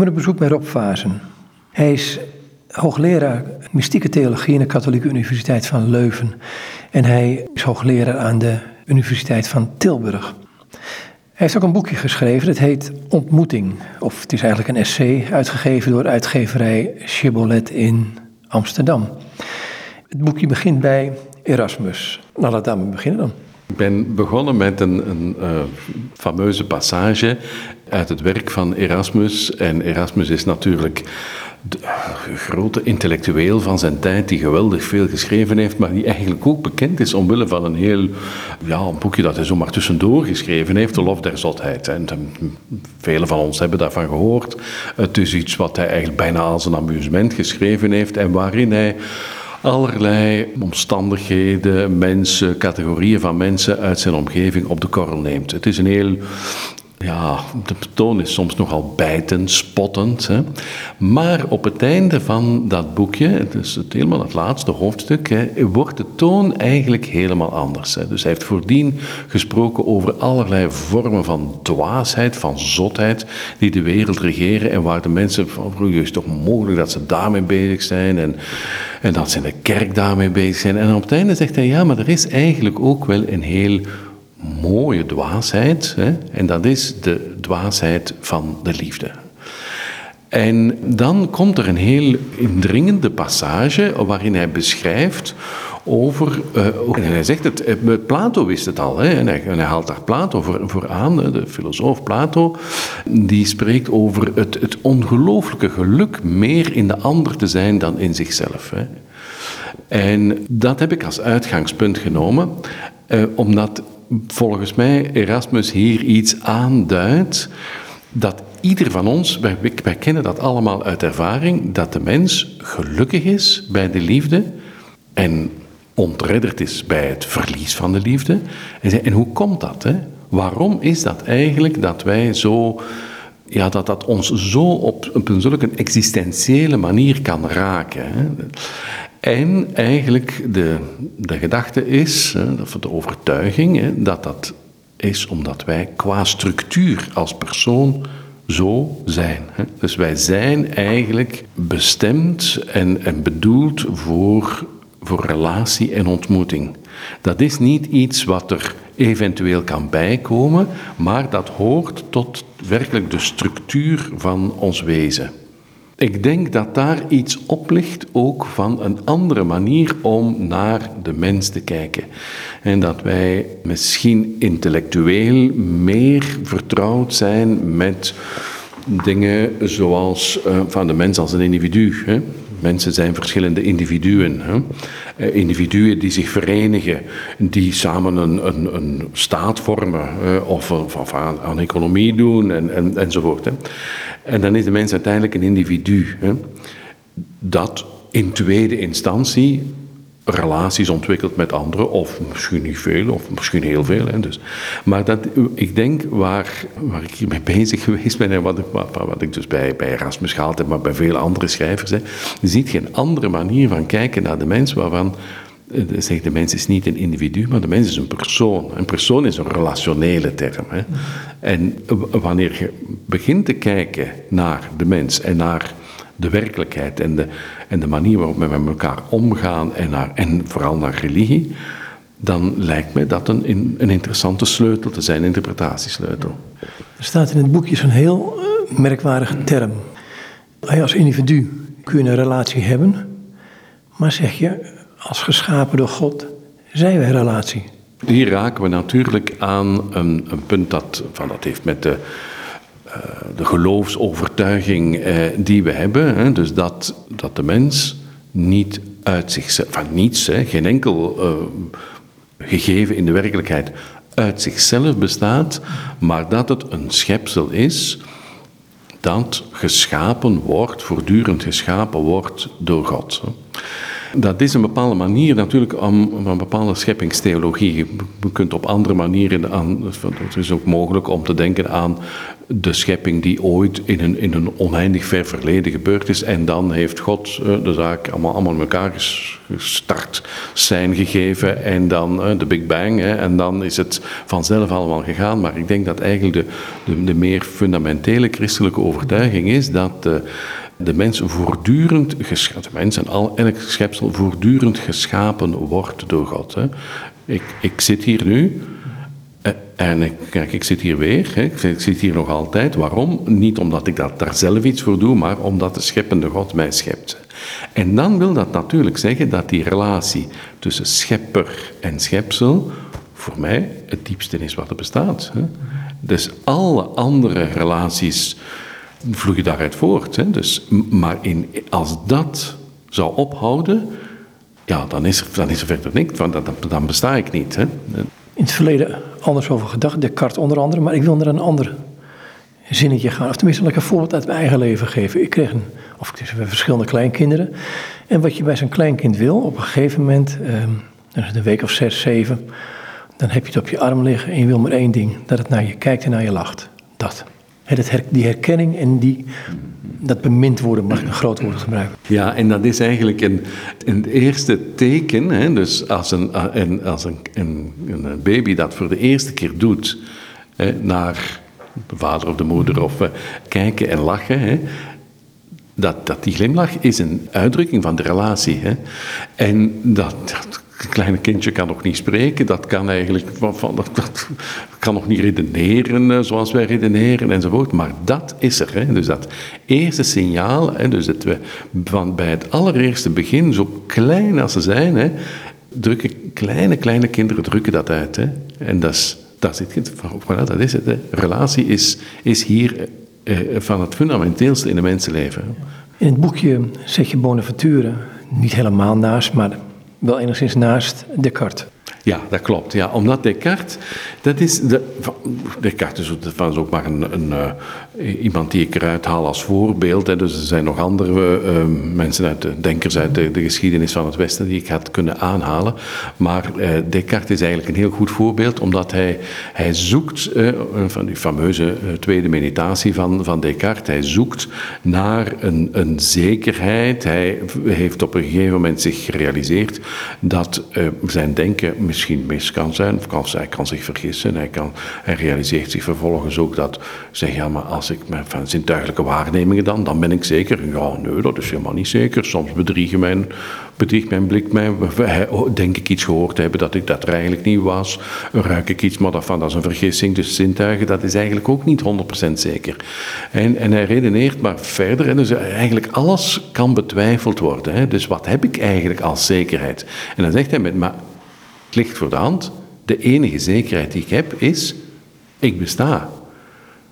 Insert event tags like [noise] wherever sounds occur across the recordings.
ben op bezoek bij Rob. Hij is hoogleraar mystieke theologie aan de Katholieke Universiteit van Leuven. En hij is hoogleraar aan de Universiteit van Tilburg. Hij heeft ook een boekje geschreven, dat heet Ontmoeting. Of het is eigenlijk een essay, uitgegeven door uitgeverij Chibolet in Amsterdam. Het boekje begint bij Erasmus. Nou, laat daarmee beginnen dan. Ik ben begonnen met een, een uh, fameuze passage uit het werk van Erasmus. En Erasmus is natuurlijk de grote intellectueel van zijn tijd, die geweldig veel geschreven heeft, maar die eigenlijk ook bekend is omwille van een heel, ja, een boekje dat hij zomaar tussendoor geschreven heeft, De Lof der Zotheid. En velen van ons hebben daarvan gehoord. Het is iets wat hij eigenlijk bijna als een amusement geschreven heeft en waarin hij allerlei omstandigheden, mensen, categorieën van mensen uit zijn omgeving op de korrel neemt. Het is een heel ja, de toon is soms nogal bijtend, spottend. Hè. Maar op het einde van dat boekje, het is het helemaal het laatste hoofdstuk, hè, wordt de toon eigenlijk helemaal anders. Hè. Dus hij heeft voordien gesproken over allerlei vormen van dwaasheid, van zotheid, die de wereld regeren en waar de mensen van vroeger is toch mogelijk dat ze daarmee bezig zijn en, en dat ze in de kerk daarmee bezig zijn. En op het einde zegt hij, ja, maar er is eigenlijk ook wel een heel mooie dwaasheid. Hè? En dat is de dwaasheid van de liefde. En dan komt er een heel indringende passage waarin hij beschrijft over. Uh, en hij zegt het, eh, Plato wist het al, hè, en, hij, en hij haalt daar Plato voor, voor aan, de filosoof Plato, die spreekt over het, het ongelooflijke geluk meer in de ander te zijn dan in zichzelf. Hè. En dat heb ik als uitgangspunt genomen, eh, omdat volgens mij Erasmus hier iets aanduidt dat ieder van ons, wij, kennen dat allemaal uit ervaring, dat de mens gelukkig is bij de liefde en ontredderd is bij het verlies van de liefde. En, en hoe komt dat? Hè? Waarom is dat eigenlijk dat wij zo, ja, dat dat ons zo op, op een existentiële manier kan raken? Hè? En eigenlijk de, de gedachte is, of de overtuiging, dat dat is omdat wij qua structuur als persoon zo zijn. Dus wij zijn eigenlijk bestemd en, en bedoeld voor, voor relatie en ontmoeting. Dat is niet iets wat er eventueel kan bijkomen, maar dat hoort tot werkelijk de structuur van ons wezen. Ik denk dat daar iets op ligt, ook van een andere manier om naar de mens te kijken. En dat wij misschien intellectueel meer vertrouwd zijn met dingen zoals uh, van de mens als een individu. Hè? Mensen zijn verschillende individuen. Hè? Uh, individuen die zich verenigen, die samen een, een, een staat vormen of, of, aan, aan, economie doen en, en, enzovoort. Hè? En dan is de mens uiteindelijk een individu. Hè? Dat in tweede instantie relaties ontwikkelt met anderen, of misschien niet veel, of misschien heel veel. Hè, dus. Maar dat, ik denk waar, waar ik hiermee bezig geweest ben, en wat wat, wat ik dus bij, bij Erasmus gehaald heb, maar bij veel andere schrijvers, hè, je ziet geen andere manier van kijken naar de mens waarvan zegt de mens is niet een individu, maar de mens is een persoon. Een persoon is een relationele term. Hè. En wanneer je begint te kijken naar de mens en naar de werkelijkheid en de, en de manier waarop we met elkaar omgaan en, naar, en vooral naar religie, dan lijkt me dat een, een interessante sleutel te zijn, interpretatiesleutel. Er staat in het boekje zo'n heel uh, merkwaardige term. Als individu kun je een relatie hebben, maar zeg je, als geschapen door God, zijn wij relatie. Hier raken we natuurlijk aan een, een punt dat, van, dat heeft met de eh, de geloofsovertuiging eh, die we hebben. Hè, dus dat, dat de mens niet uit zichzelf, van niets, geen enkel uh, gegeven in de werkelijkheid uit zichzelf bestaat, maar dat het een schepsel is dat geschapen wordt, voortdurend geschapen wordt door God. Dat is een bepaalde manier natuurlijk om, een bepaalde scheppingstheologie. Je kunt op andere manieren aan. Het is ook mogelijk om te denken aan de schepping die ooit in een, in een oneindig ver verleden gebeurd is. En dan heeft God eh, de zaak allemaal, allemaal in elkaar gestart zijn gegeven. En dan eh, de Big Bang. En dan is het vanzelf allemaal gegaan. Maar ik denk dat eigenlijk de, de, de meer fundamentele christelijke overtuiging is dat de, de mens voortdurend, de mens en al, elk schepsel voortdurend geschapen wordt door God. Hè. Ik, ik zit hier nu en kijk, ik zit hier weer, hè. ik zit hier nog altijd. Waarom? Niet omdat ik dat daar zelf iets voor doe, maar omdat de scheppende God mij schept. En dan wil dat natuurlijk zeggen dat die relatie tussen schepper en schepsel voor mij het diepste is wat er bestaat. Hè. Dus alle andere relaties vloeien daaruit voort. Hè. Dus, maar in, als dat zou ophouden, ja, dan is er, dan is er verder niks, want dan, dan besta ik niet. Hè. In het verleden anders over gedacht, Descartes onder andere, maar ik wil naar een ander zinnetje gaan. Of tenminste, laat ik een voorbeeld uit mijn eigen leven geven. Ik kreeg een, of ik kreeg verschillende kleinkinderen. En wat je bij zo'n kleinkind wil, op een gegeven moment, eh, een week of zes, zeven, dan heb je het op je arm liggen en je wil maar één ding: dat het naar je kijkt en naar je lacht. Dat. Die herkenning en die, dat bemind worden, mag een groot woord gebruiken. Ja, en dat is eigenlijk een, eerste teken. Hè, dus als, een, als een, een, baby dat voor de eerste keer doet hè, naar de vader of de moeder of uh, kijken en lachen. Hè, dat, dat die glimlach is een uitdrukking van de relatie. Hè. En dat, dat een kleine kindje kan nog niet spreken, dat kan eigenlijk van, dat, kan nog niet redeneren eh, zoals wij redeneren enzovoort. Maar dat is er. Hè. Dus dat eerste signaal, hè, dus dat we van bij het allereerste begin, zo klein als ze zijn, hè, drukken kleine, kleine kinderen drukken dat uit. Hè. En dat is, dat is het. Dat is het. Relatie is, is hier eh, van het fundamenteelste in de mensenleven. In het boekje zet je Bonaventure niet helemaal naast, maar wel enigszins naast Descartes. Ja, dat klopt. Ja, omdat Descartes, dat is, de, Descartes is, ook maar een, een uh, iemand die ik eruit haal als voorbeeld. Hè. Dus er zijn nog andere uh, mensen, uit de, denkers uit de, de, geschiedenis van het Westen die ik had kunnen aanhalen. Maar uh, Descartes is eigenlijk een heel goed voorbeeld, omdat hij, hij zoekt, van die fameuze tweede meditatie van, van Descartes, hij zoekt naar een, een zekerheid. Hij heeft op een gegeven moment zich gerealiseerd dat zijn denken misschien mis kan zijn, of hij kan zich vergissen. Hij, kan, hij realiseert zich vervolgens ook dat, zeg ja, maar als ik met van zintuigelijke waarnemingen dan, dan ben ik zeker. Ja, nee, dat is helemaal niet zeker. Soms bedriegen mijn, bedriegt mijn blik mij, oh, denk ik iets gehoord te hebben dat ik dat er eigenlijk niet was. Ruik ik iets, maar dat, van, dat is een vergissing. Dus zintuigen, dat is eigenlijk ook niet 100% zeker. En, en hij redeneert maar verder. En dus eigenlijk alles kan betwijfeld worden. Hè. Dus wat heb ik eigenlijk als zekerheid? En dan zegt hij met, maar het ligt voor de hand. De enige zekerheid die ik heb is, ik besta.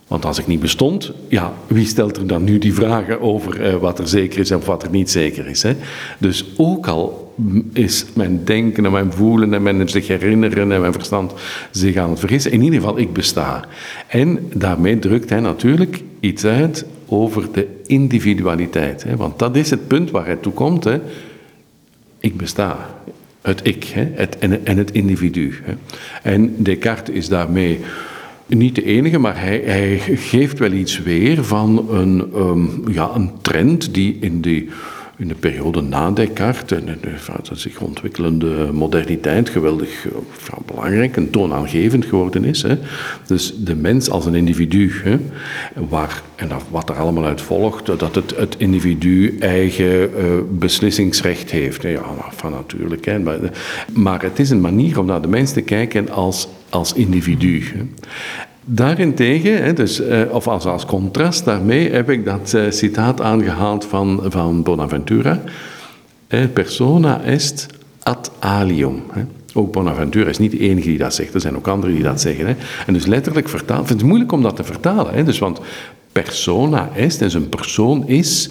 Want als ik niet bestond, ja, wie stelt er dan nu die vragen over eh, wat er zeker is en wat er niet zeker is? Hè? Dus ook al is mijn denken en mijn voelen en mijn zich herinneren en mijn verstand zich aan het vergissen, in ieder geval, ik besta. En daarmee drukt hij natuurlijk iets uit over de individualiteit. Hè? Want dat is het punt waar hij toe komt. Hè? Ik besta het ik hè, het, en, en, het individu. Hè. En Descartes is daarmee niet de enige, maar hij, hij geeft wel iets weer van een, um, ja, een trend die in die in de periode na Descartes en de, zich ontwikkelende moderniteit geweldig ja, belangrijk en toonaangevend geworden is. Hè. Dus de mens als een individu, hè, waar, en wat er allemaal uit volgt, dat het, het individu eigen beslissingsrecht heeft. Ja, van natuurlijk. Hè, maar, maar het is een manier om naar de mens te kijken als, als individu. Daarentegen, dus, eh, of als, als contrast daarmee, heb ik dat eh, citaat aangehaald van, van Bonaventura. Persona est ad alium. Ook Bonaventura is niet de enige die dat zegt, er zijn ook anderen die dat zeggen. En dus letterlijk vertaald, het moeilijk om dat te vertalen. Dus, want persona est, dus een persoon is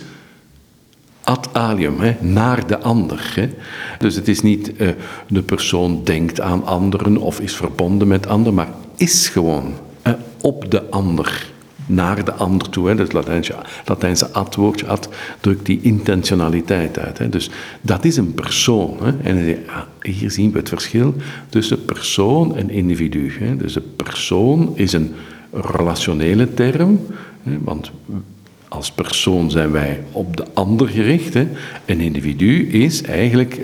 ad alium, naar de ander. Dus het is niet de persoon denkt aan anderen of is verbonden met anderen, maar is gewoon op de ander. naar de ander toe. Hè. Het Latijnse, Latijnse ad, woordje ad, drukt die intentionaliteit uit. Hè. Dus dat is een persoon. Hè. En hier zien we het verschil tussen persoon en individu. Hè. Dus een persoon is een relationele term, hè, want als persoon zijn wij op de ander gericht. Hè. Een individu is eigenlijk,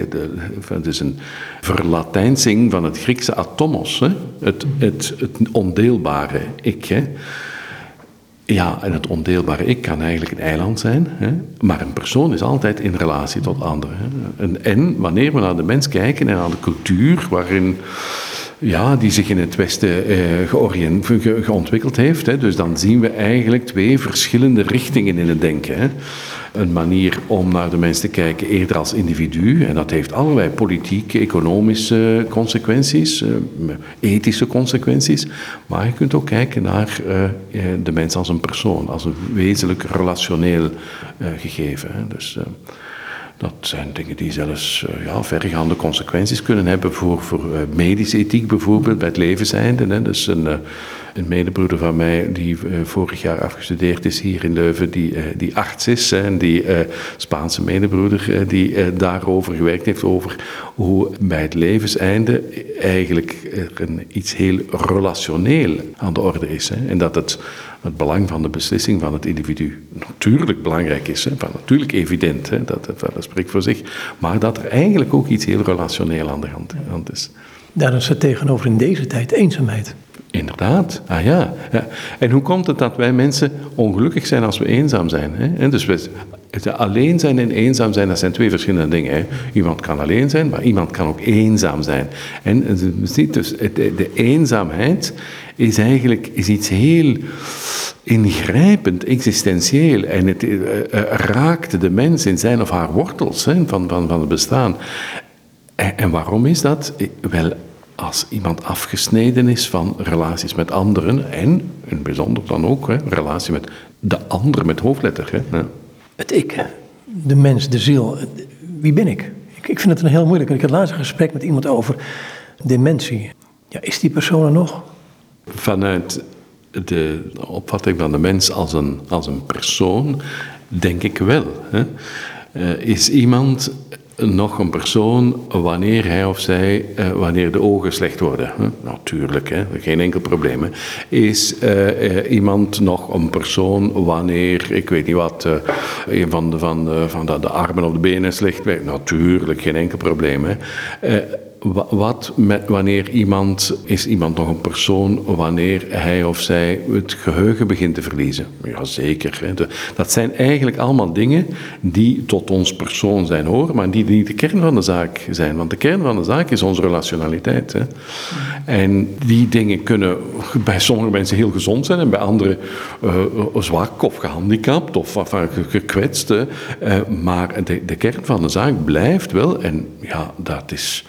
het is een verlatijnsing van het Griekse atomos, hè. Het, het, het ondeelbare ik. Hè. Ja, en het ondeelbare ik kan eigenlijk een eiland zijn, hè? maar een persoon is altijd in relatie tot anderen. Hè? En, en, wanneer we naar de mens kijken en naar de cultuur waarin ja, die zich in het Westen eh, geontwikkeld heeft. Hè. Dus dan zien we eigenlijk twee verschillende richtingen in het denken. Hè. Een manier om naar de mens te kijken eerder als individu. En dat heeft allerlei politieke, economische consequenties, eh, ethische consequenties. Maar je kunt ook kijken naar eh, de mens als een persoon, als een wezenlijk relationeel gegeven. Hè. Dus, dat zijn dingen die zelfs uh, ja, verregaande consequenties kunnen hebben voor, voor uh, medische ethiek bijvoorbeeld, bij het levenseinde. Hè. Dus een, uh, een medebroeder van mij die vorig jaar afgestudeerd is hier in Leuven, die, die arts is en die Spaanse medebroeder die daarover gewerkt heeft, over hoe bij het levenseinde eigenlijk er een, iets heel relationeel aan de orde is. Hè. En dat het het belang van de beslissing van het individu natuurlijk belangrijk is, hè, van natuurlijk evident, hè, dat, dat, spreekt voor zich, maar dat er eigenlijk ook iets heel relationeel aan de hand, is. Daar is het tegenover in deze tijd eenzaamheid. Inderdaad, ah ja. ja. En hoe komt het dat wij mensen ongelukkig zijn als we eenzaam zijn? Hè? Dus we, alleen zijn en eenzaam zijn, dat zijn twee verschillende dingen. Hè? Iemand kan alleen zijn, maar iemand kan ook eenzaam zijn. En ziet dus, de, de eenzaamheid is eigenlijk is iets heel ingrijpend, existentieel. En het uh, raakt de mens in zijn of haar wortels hè, van, van, van het bestaan. En waarom is dat? Wel, als iemand afgesneden is van relaties met anderen en, in het bijzonder dan ook, hè, relatie met de ander met hoofdletter. Hè. Het ik, de mens, de ziel, wie ben ik? ik? Ik vind het een heel moeilijk. Ik had laatst een gesprek met iemand over dementie. Ja, is die persoon er nog? Vanuit de opvatting van de mens als een, als een persoon, denk ik wel. Hè. Uh, is iemand nog een persoon wanneer hij of zij, uh, wanneer de ogen slecht worden. Natuurlijk, hè? geen enkel probleem. Is uh, iemand nog een persoon wanneer, ik weet niet wat, een van, de, van, van de, de armen of de benen slecht werkt? Natuurlijk, geen enkel probleem. Wat wanneer iemand, is iemand nog een persoon, wanneer hij of zij het geheugen begint te verliezen? Jazeker. Dat zijn eigenlijk allemaal dingen die tot ons persoon zijn horen, maar die niet de kern van de zaak zijn. Want de kern van de zaak is onze relationaliteit. Hè. En die dingen kunnen bij sommige mensen heel gezond zijn en bij anderen uh, zwak of gehandicapt of gekwetst. Uh, maar de, de kern van de zaak blijft wel, en ja, dat is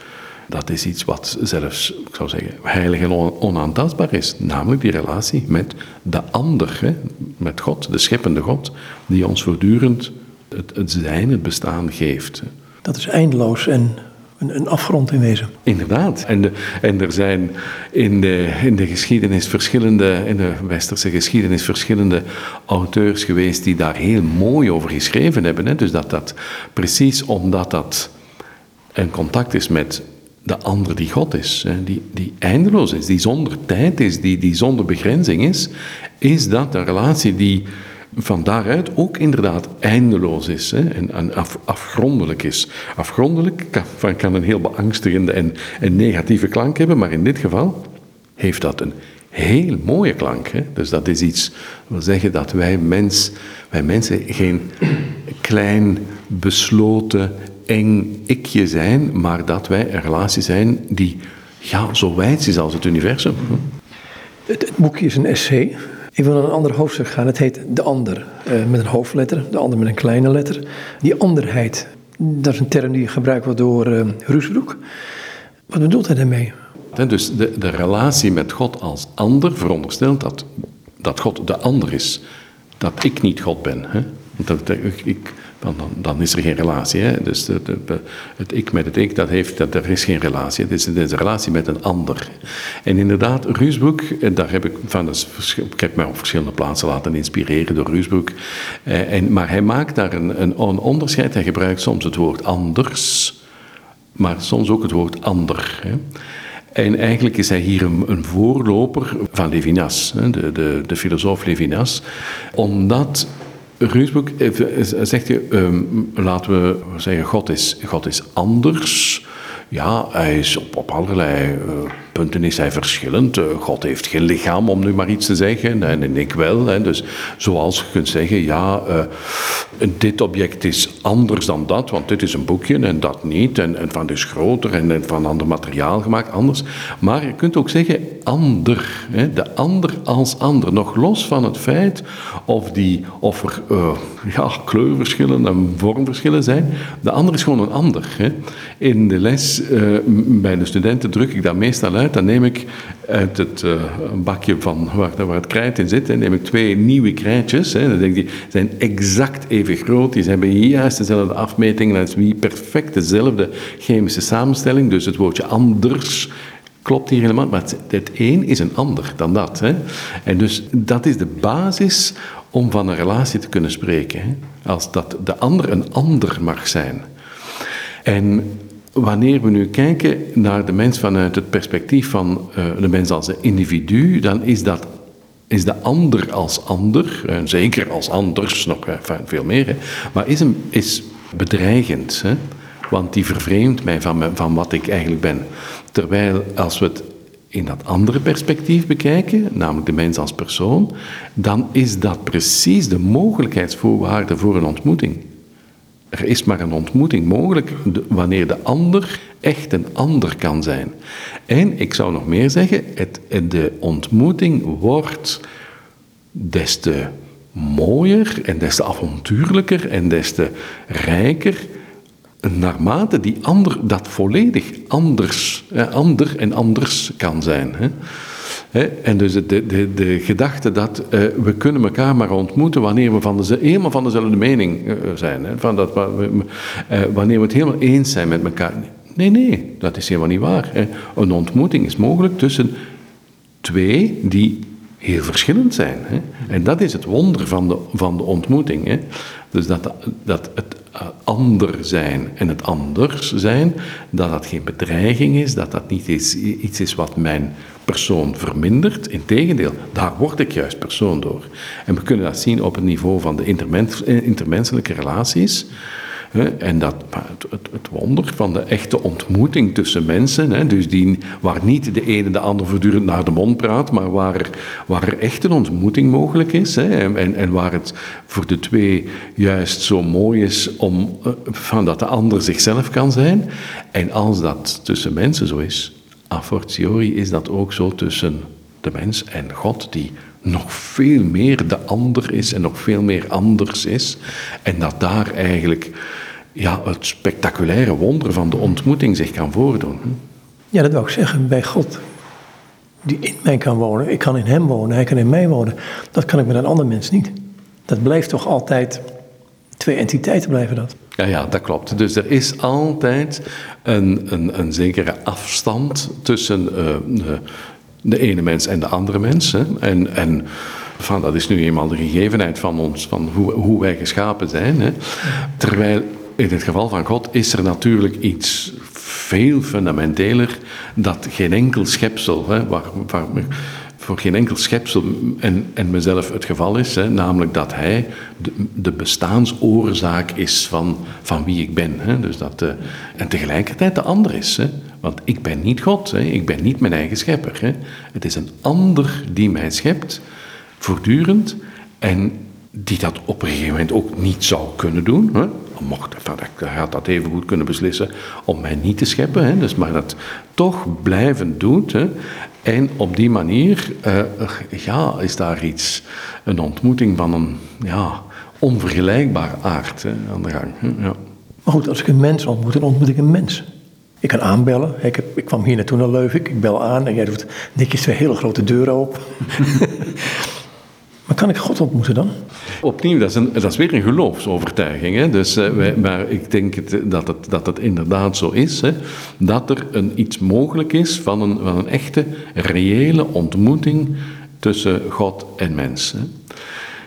dat is iets wat zelfs, ik zou zeggen, heilig en onaantastbaar is. Namelijk die relatie met de ander, hè? met God, de scheppende God, die ons voortdurend het, het zijn, het bestaan geeft. Dat is eindeloos en een, een afgrond in wezen. Inderdaad. En, de, en er zijn in de, in de geschiedenis verschillende, in de westerse geschiedenis verschillende auteurs geweest die daar heel mooi over geschreven hebben. Hè? Dus dat dat precies omdat dat een contact is met de ander die God is, die, die eindeloos is, die zonder tijd is, die, die zonder begrenzing is, is dat een relatie die van daaruit ook inderdaad eindeloos is hè, en, af, afgrondelijk is. Afgrondelijk kan, kan een heel beangstigende en, en negatieve klank hebben, maar in dit geval heeft dat een heel mooie klank. Hè? Dus dat is iets, wil zeggen dat wij, mens, wij mensen geen klein, besloten, eng ikje zijn, maar dat wij een relatie zijn die ja, zo wijd is als het universum. Het, boekje is een essay. Ik wil naar een ander hoofdstuk gaan. Het heet De Ander, uh, met een hoofdletter, de ander met een kleine letter. Die anderheid, dat is een term die gebruikt wordt door uh, Rusbroek. Wat bedoelt hij daarmee? Dus de, de relatie met God als ander veronderstelt dat, dat God de ander is. Dat ik niet God ben. Hè? Dat, ik, dan, dan is er geen relatie. Hè? Dus het ik met het ik, dat heeft, dat, er is geen relatie. Het is, een relatie met een ander. En inderdaad, Ruusbroek, daar heb ik, van, ik heb mij op verschillende plaatsen laten inspireren door Ruusbroek. Eh, en, maar hij maakt daar een, een, onderscheid. Hij gebruikt soms het woord anders, maar soms ook het woord ander. Hè? En eigenlijk is hij hier een, een voorloper van Levinas, de, de, de filosoof Levinas, omdat Ruusboek zegt je, um, laten we zeggen, God is, God is anders. Ja, hij is op, op allerlei punten is hij verschillend. Uh, God heeft geen lichaam, om nu maar iets te zeggen, en, ik wel. Dus zoals je kunt zeggen, ja, uh, dit object is anders dan dat, want dit is een boekje en dat niet. En, van dus groter en, van ander materiaal gemaakt, anders. Maar je kunt ook zeggen ander. De ander als ander. Nog los van het feit of, die, of er uh, ja, kleurverschillen en vormverschillen zijn. De ander is gewoon een ander. In de les bij de studenten druk ik dat meestal uit. Dan neem ik uit het uh, bakje van waar, waar, het krijt in zit, neem ik twee nieuwe krijtjes. Hè. Dan denk ik, die zijn exact even groot, die hebben juist dezelfde afmetingen, dat is wie perfect dezelfde chemische samenstelling, dus het woordje anders klopt hier helemaal, maar het, een is een ander dan dat. Hè? En dus dat is de basis om van een relatie te kunnen spreken. Hè? Als dat de ander een ander mag zijn. En wanneer we nu kijken naar de mens vanuit het perspectief van uh, de mens als individu, dan is dat is de ander als ander, en zeker als anders nog veel meer, maar is, een, is bedreigend. Hè, want die vervreemdt mij van, van wat ik eigenlijk ben. Terwijl als we het in dat andere perspectief bekijken, namelijk de mens als persoon, dan is dat precies de mogelijkheidsvoorwaarde voor een ontmoeting. Er is maar een ontmoeting mogelijk wanneer de ander echt een ander kan zijn. En ik zou nog meer zeggen, het, de ontmoeting wordt des te mooier en des te avontuurlijker en des te rijker naarmate die ander dat volledig anders, ander en anders kan zijn. Hè. En dus de, de, de gedachte dat uh, we kunnen elkaar maar ontmoeten wanneer we van de, helemaal van dezelfde mening uh, zijn. Van dat, uh, wanneer we het helemaal eens zijn met elkaar. Nee, nee, dat is helemaal niet waar. Een ontmoeting is mogelijk tussen twee die heel verschillend zijn. En dat is het wonder van de, van de ontmoeting. Dus dat, dat het ander zijn en het anders zijn, dat dat geen bedreiging is, dat dat niet iets is wat mijn persoon vermindert. Integendeel, daar word ik juist persoon door. En we kunnen dat zien op het niveau van de intermenselijke relaties. En dat, het, wonder van de echte ontmoeting tussen mensen, dus die, waar niet de ene de ander voortdurend naar de mond praat, maar waar er, waar echt een ontmoeting mogelijk is. En, en waar het voor de twee juist zo mooi is om, eh, van dat de ander zichzelf kan zijn. En als dat tussen mensen zo is, a fortiori is dat ook zo tussen de mens en God, die nog veel meer de ander is en nog veel meer anders is. En dat daar eigenlijk ja, het spectaculaire wonder van de ontmoeting zich kan voordoen. Ja, dat wil ik zeggen, bij God, die in mij kan wonen, ik kan in hem wonen, hij kan in mij wonen, dat kan ik met een ander mens niet. Dat blijft toch altijd, twee entiteiten blijven dat. Ja, ja, dat klopt. Dus er is altijd een, een, een zekere afstand tussen uh, de, de, ene mens en de andere mens. Hè. En, en van, dat is nu eenmaal de gegevenheid van ons, van hoe, hoe wij geschapen zijn. Hè. Terwijl in het geval van God is er natuurlijk iets veel fundamenteler dat geen enkel schepsel, hè, waar, waar, voor geen enkel schepsel en, en mezelf het geval is, hè, namelijk dat hij de, de, bestaansoorzaak is van, van wie ik ben. Hè, dus dat, uh, en tegelijkertijd de ander is. Hè, want ik ben niet God, hè, ik ben niet mijn eigen schepper. Hè. Het is een ander die mij schept, voortdurend, en die dat op een gegeven moment ook niet zou kunnen doen. Hè mocht, hij had dat even goed kunnen beslissen om mij niet te scheppen, hè, dus maar dat toch blijven doet. Hè, en op die manier uh, ja, is daar iets, een ontmoeting van een ja, onvergelijkbaar aard hè, aan de gang. Hè, ja. Maar goed, als ik een mens ontmoet, dan ontmoet ik een mens. Ik kan aanbellen. Ik, heb, ik kwam hier naartoe naar Leuven. Ik bel aan en jij doet netjes twee hele grote deuren op. [laughs] Maar kan ik God ontmoeten dan? Opnieuw, dat is, een, dat is weer een geloofsovertuiging. Hè? Dus, uh, wij, maar ik denk het, dat, het, dat het inderdaad zo is, hè? dat er een, iets mogelijk is van een, van een echte, reële ontmoeting tussen God en mens.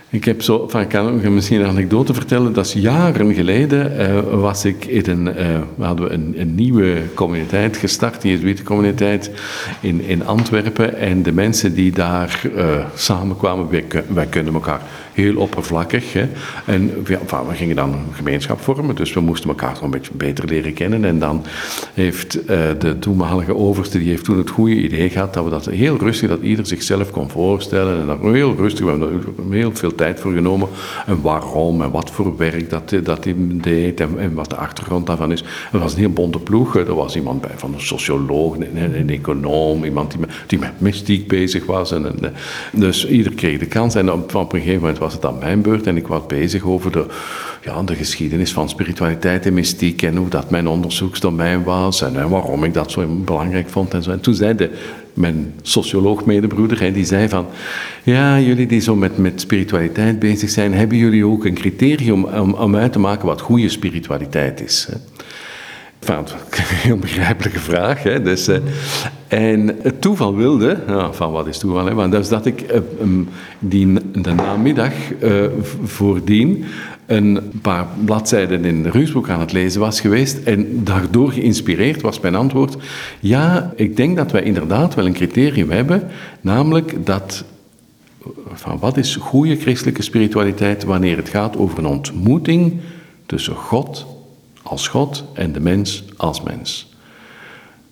Ik heb zo, van, ik kan misschien een anekdote vertellen. Dat is jaren geleden uh, was ik in een, uh, hadden een, een, nieuwe communiteit gestart, die Jezuïte communiteit in, in Antwerpen. En de mensen die daar uh, samenkwamen, wij, wij kunnen elkaar heel oppervlakkig. Hè. En we, we, gingen dan een gemeenschap vormen, dus we moesten elkaar nog een beetje beter leren kennen. En dan heeft uh, de toenmalige overste, die heeft toen het goede idee gehad dat we dat heel rustig, dat ieder zichzelf kon voorstellen. En dat heel rustig, we hebben er heel veel tijd voor genomen. En waarom en wat voor werk dat, dat hij deed en, en wat de achtergrond daarvan is. Het was een heel bonte ploeg. Er was iemand bij van een socioloog, een, een econoom, iemand die met, die met mystiek bezig was. En, en, dus ieder kreeg de kans. En op, op een gegeven moment was het aan mijn beurt en ik was bezig over de, ja, de geschiedenis van spiritualiteit en mystiek en hoe dat mijn onderzoeksdomein was en, waarom ik dat zo belangrijk vond en zo. En toen zei de, mijn socioloog medebroeder, die zei van, ja, jullie die zo met, met spiritualiteit bezig zijn, hebben jullie ook een criterium om, om uit te maken wat goede spiritualiteit is? Hè? Enfin, heel begrijpelijke vraag. Hè? Dus, uh, en het toeval wilde, van wat is toeval, hè? Want dat is dat ik um, die, de namiddag uh, voordien een paar bladzijden in de Ruusboek aan het lezen was geweest en daardoor geïnspireerd was mijn antwoord. Ja, ik denk dat wij inderdaad wel een criterium hebben, namelijk dat van wat is goede christelijke spiritualiteit wanneer het gaat over een ontmoeting tussen God als God en de mens als mens.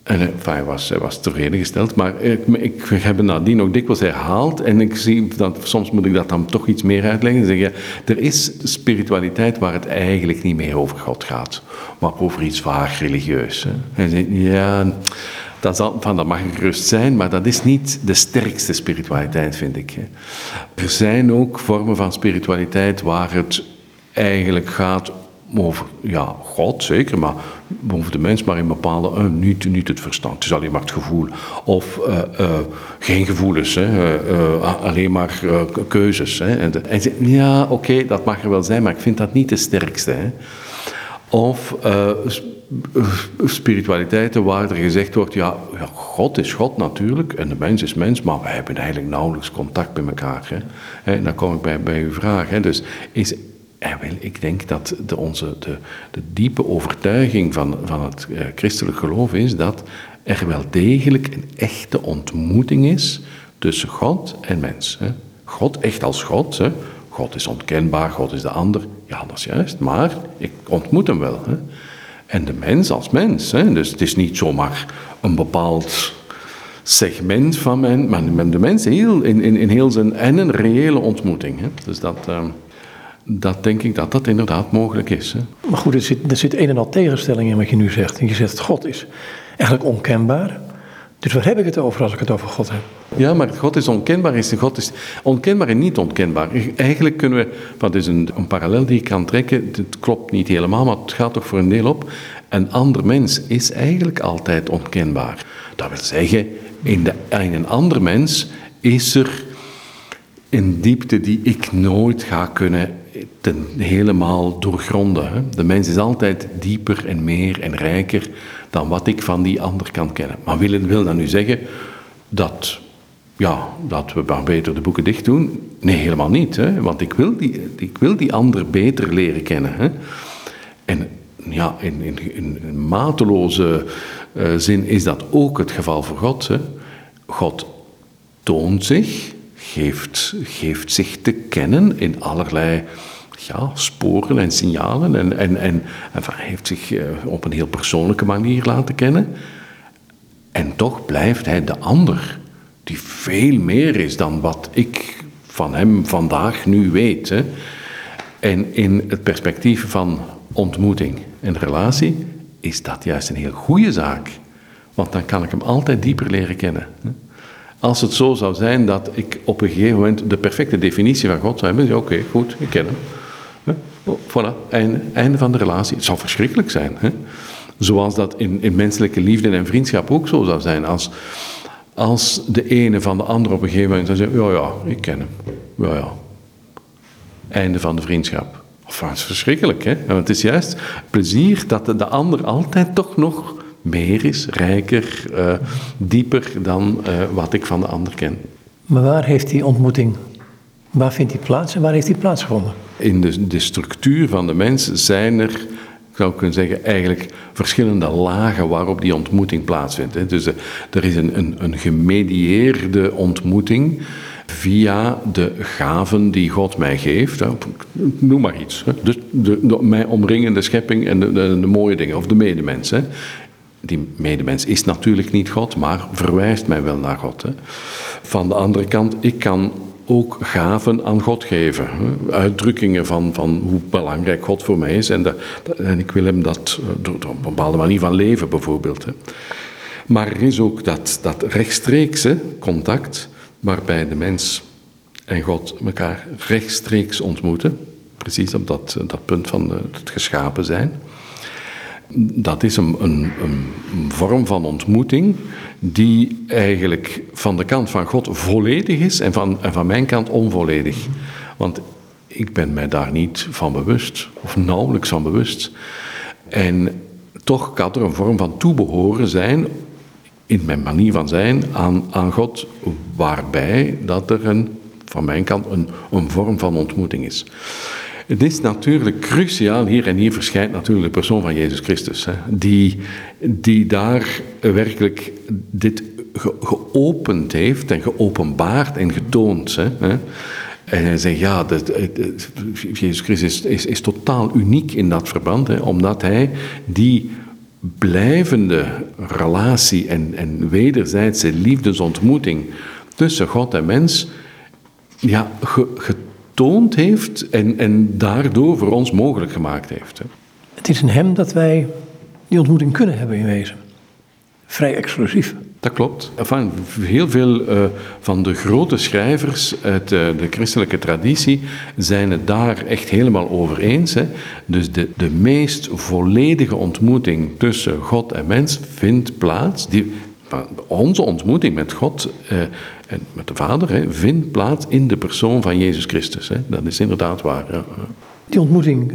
En enfin, hij, was, hij was tevreden gesteld, maar ik, ik heb het nadien ook dikwijls herhaald en ik zie dat soms moet ik dat dan toch iets meer uitleggen. Zeg, ja, er is spiritualiteit waar het eigenlijk niet meer over God gaat, maar over iets vaag religieus. Hè. Zegt, ja, dat, van, dat mag gerust zijn, maar dat is niet de sterkste spiritualiteit, vind ik. Er zijn ook vormen van spiritualiteit waar het eigenlijk gaat over ja, God zeker, maar over de mens, maar in bepaalde, uh, niet, niet het verstand, het is alleen maar het gevoel. Of uh, uh, geen gevoelens, hè, alleen maar keuzes. Hè. En, en ze, ja, oké, dat mag er wel zijn, maar ik vind dat niet de sterkste. Hè. Of spiritualiteiten waar er gezegd wordt, ja, God is God natuurlijk en de mens is mens, maar wij hebben eigenlijk nauwelijks contact met elkaar. Hè. En dan kom ik bij, bij uw vraag. Hè. Dus is wel, ik denk dat de, onze, de, de diepe overtuiging van, van het uh, christelijk geloof is dat er wel degelijk een echte ontmoeting is tussen God en mens. Hè. God echt als God. Hè. God is onkenbaar, God is de ander. Ja, dat is juist, maar ik ontmoet hem wel. Hè. En de mens als mens. Hè. Dus het is niet zomaar een bepaald segment van mijn, maar de mens heel, in, in, in heel zijn... En een reële ontmoeting. Hè. Dus dat... Uh, dat denk ik dat dat inderdaad mogelijk is. Hè. Maar goed, er zit, er zit een en al tegenstelling in wat je nu zegt. En je zegt, God is eigenlijk onkenbaar. Dus waar heb ik het over als ik het over God heb? Ja, maar God is onkenbaar. Is, God is onkenbaar en niet onkenbaar. Eigenlijk kunnen we, wat is een, een parallel die ik kan trekken, het klopt niet helemaal, maar het gaat toch voor een deel op. Een ander mens is eigenlijk altijd onkenbaar. Dat wil zeggen, in, de, in een ander mens is er een diepte die ik nooit ga kunnen ten helemaal doorgronden. Hè. De mens is altijd dieper en meer en rijker dan wat ik van die ander kan kennen. Maar wil, wil dat nu zeggen dat, ja, dat we maar beter de boeken dicht doen? Nee, helemaal niet. Hè. Want ik wil, die, ik wil die ander beter leren kennen. Hè. En ja, in, in, in mateloze uh, zin is dat ook het geval voor God. Hè. God toont zich, geeft, geeft zich te kennen in allerlei ja, sporen en signalen. En, en, en, en heeft zich uh, op een heel persoonlijke manier laten kennen. En toch blijft hij de ander, die veel meer is dan wat ik van hem vandaag nu weet. Hè. En in het perspectief van ontmoeting en relatie is dat juist een heel goede zaak. Want dan kan ik hem altijd dieper leren kennen. Als het zo zou zijn dat ik op een gegeven moment de perfecte definitie van God zou hebben, oké, goed, ik ken hem. Oh, voilà, einde, van de relatie. Het zou verschrikkelijk zijn. Hè? Zoals dat in, in menselijke liefde en vriendschap ook zo zou zijn. Als, als de ene van de ander op een gegeven moment zou zeggen, ja, ja, ik ken hem. ja, ja. Einde van de vriendschap. Of is verschrikkelijk, hè? Want het is juist plezier dat de, de ander altijd toch nog meer is, rijker, uh, dieper dan uh, wat ik van de ander ken. Maar waar heeft die ontmoeting, waar vindt die plaats en waar heeft die plaatsgevonden? In de, de structuur van de mens zijn er, ik zou kunnen zeggen, eigenlijk verschillende lagen waarop die ontmoeting plaatsvindt. Hè. Dus uh, er is een, een, een gemedieerde ontmoeting via de gaven die God mij geeft. Noem maar iets. Dus de, de, mij omringende schepping en de, de, de mooie dingen, of de medemens. Hè. Die medemens is natuurlijk niet God, maar verwijst mij wel naar God. Hè. Van de andere kant, ik kan ook gaven aan God geven. Uitdrukkingen van, van hoe belangrijk God voor mij is. En, ik wil hem dat door, door, een bepaalde manier van leven bijvoorbeeld. Hè. Maar er is ook dat, dat rechtstreekse contact waarbij de mens en God elkaar rechtstreeks ontmoeten. Precies op dat, dat punt van het geschapen zijn. Dat is een, een, een vorm van ontmoeting die eigenlijk van de kant van God volledig is en van, en van mijn kant onvolledig. Want ik ben mij daar niet van bewust, of nauwelijks van bewust. En toch kan er een vorm van toebehoren zijn in mijn manier van zijn aan, aan God, waarbij dat er een, van mijn kant een, een vorm van ontmoeting is. Het is natuurlijk cruciaal hier, en hier verschijnt natuurlijk de persoon van Jezus Christus, hè, die, die daar werkelijk dit geopend heeft en geopenbaard en getoond. Hè, En hij zegt, ja, Jezus Christus is, is, totaal uniek in dat verband, hè, omdat hij die blijvende relatie en, en wederzijdse liefdesontmoeting tussen God en mens ja, getoond heeft en, en daardoor voor ons mogelijk gemaakt heeft. Het is in hem dat wij die ontmoeting kunnen hebben in wezen. Vrij exclusief. Dat klopt. Enfin, heel veel uh, van de grote schrijvers uit uh, de christelijke traditie zijn het daar echt helemaal over eens. Hè. Dus de, de meest volledige ontmoeting tussen God en mens vindt plaats. Die, onze ontmoeting met God uh, en met de Vader hè, vindt plaats in de persoon van Jezus Christus. Hè. Dat is inderdaad waar. Ja. Die ontmoeting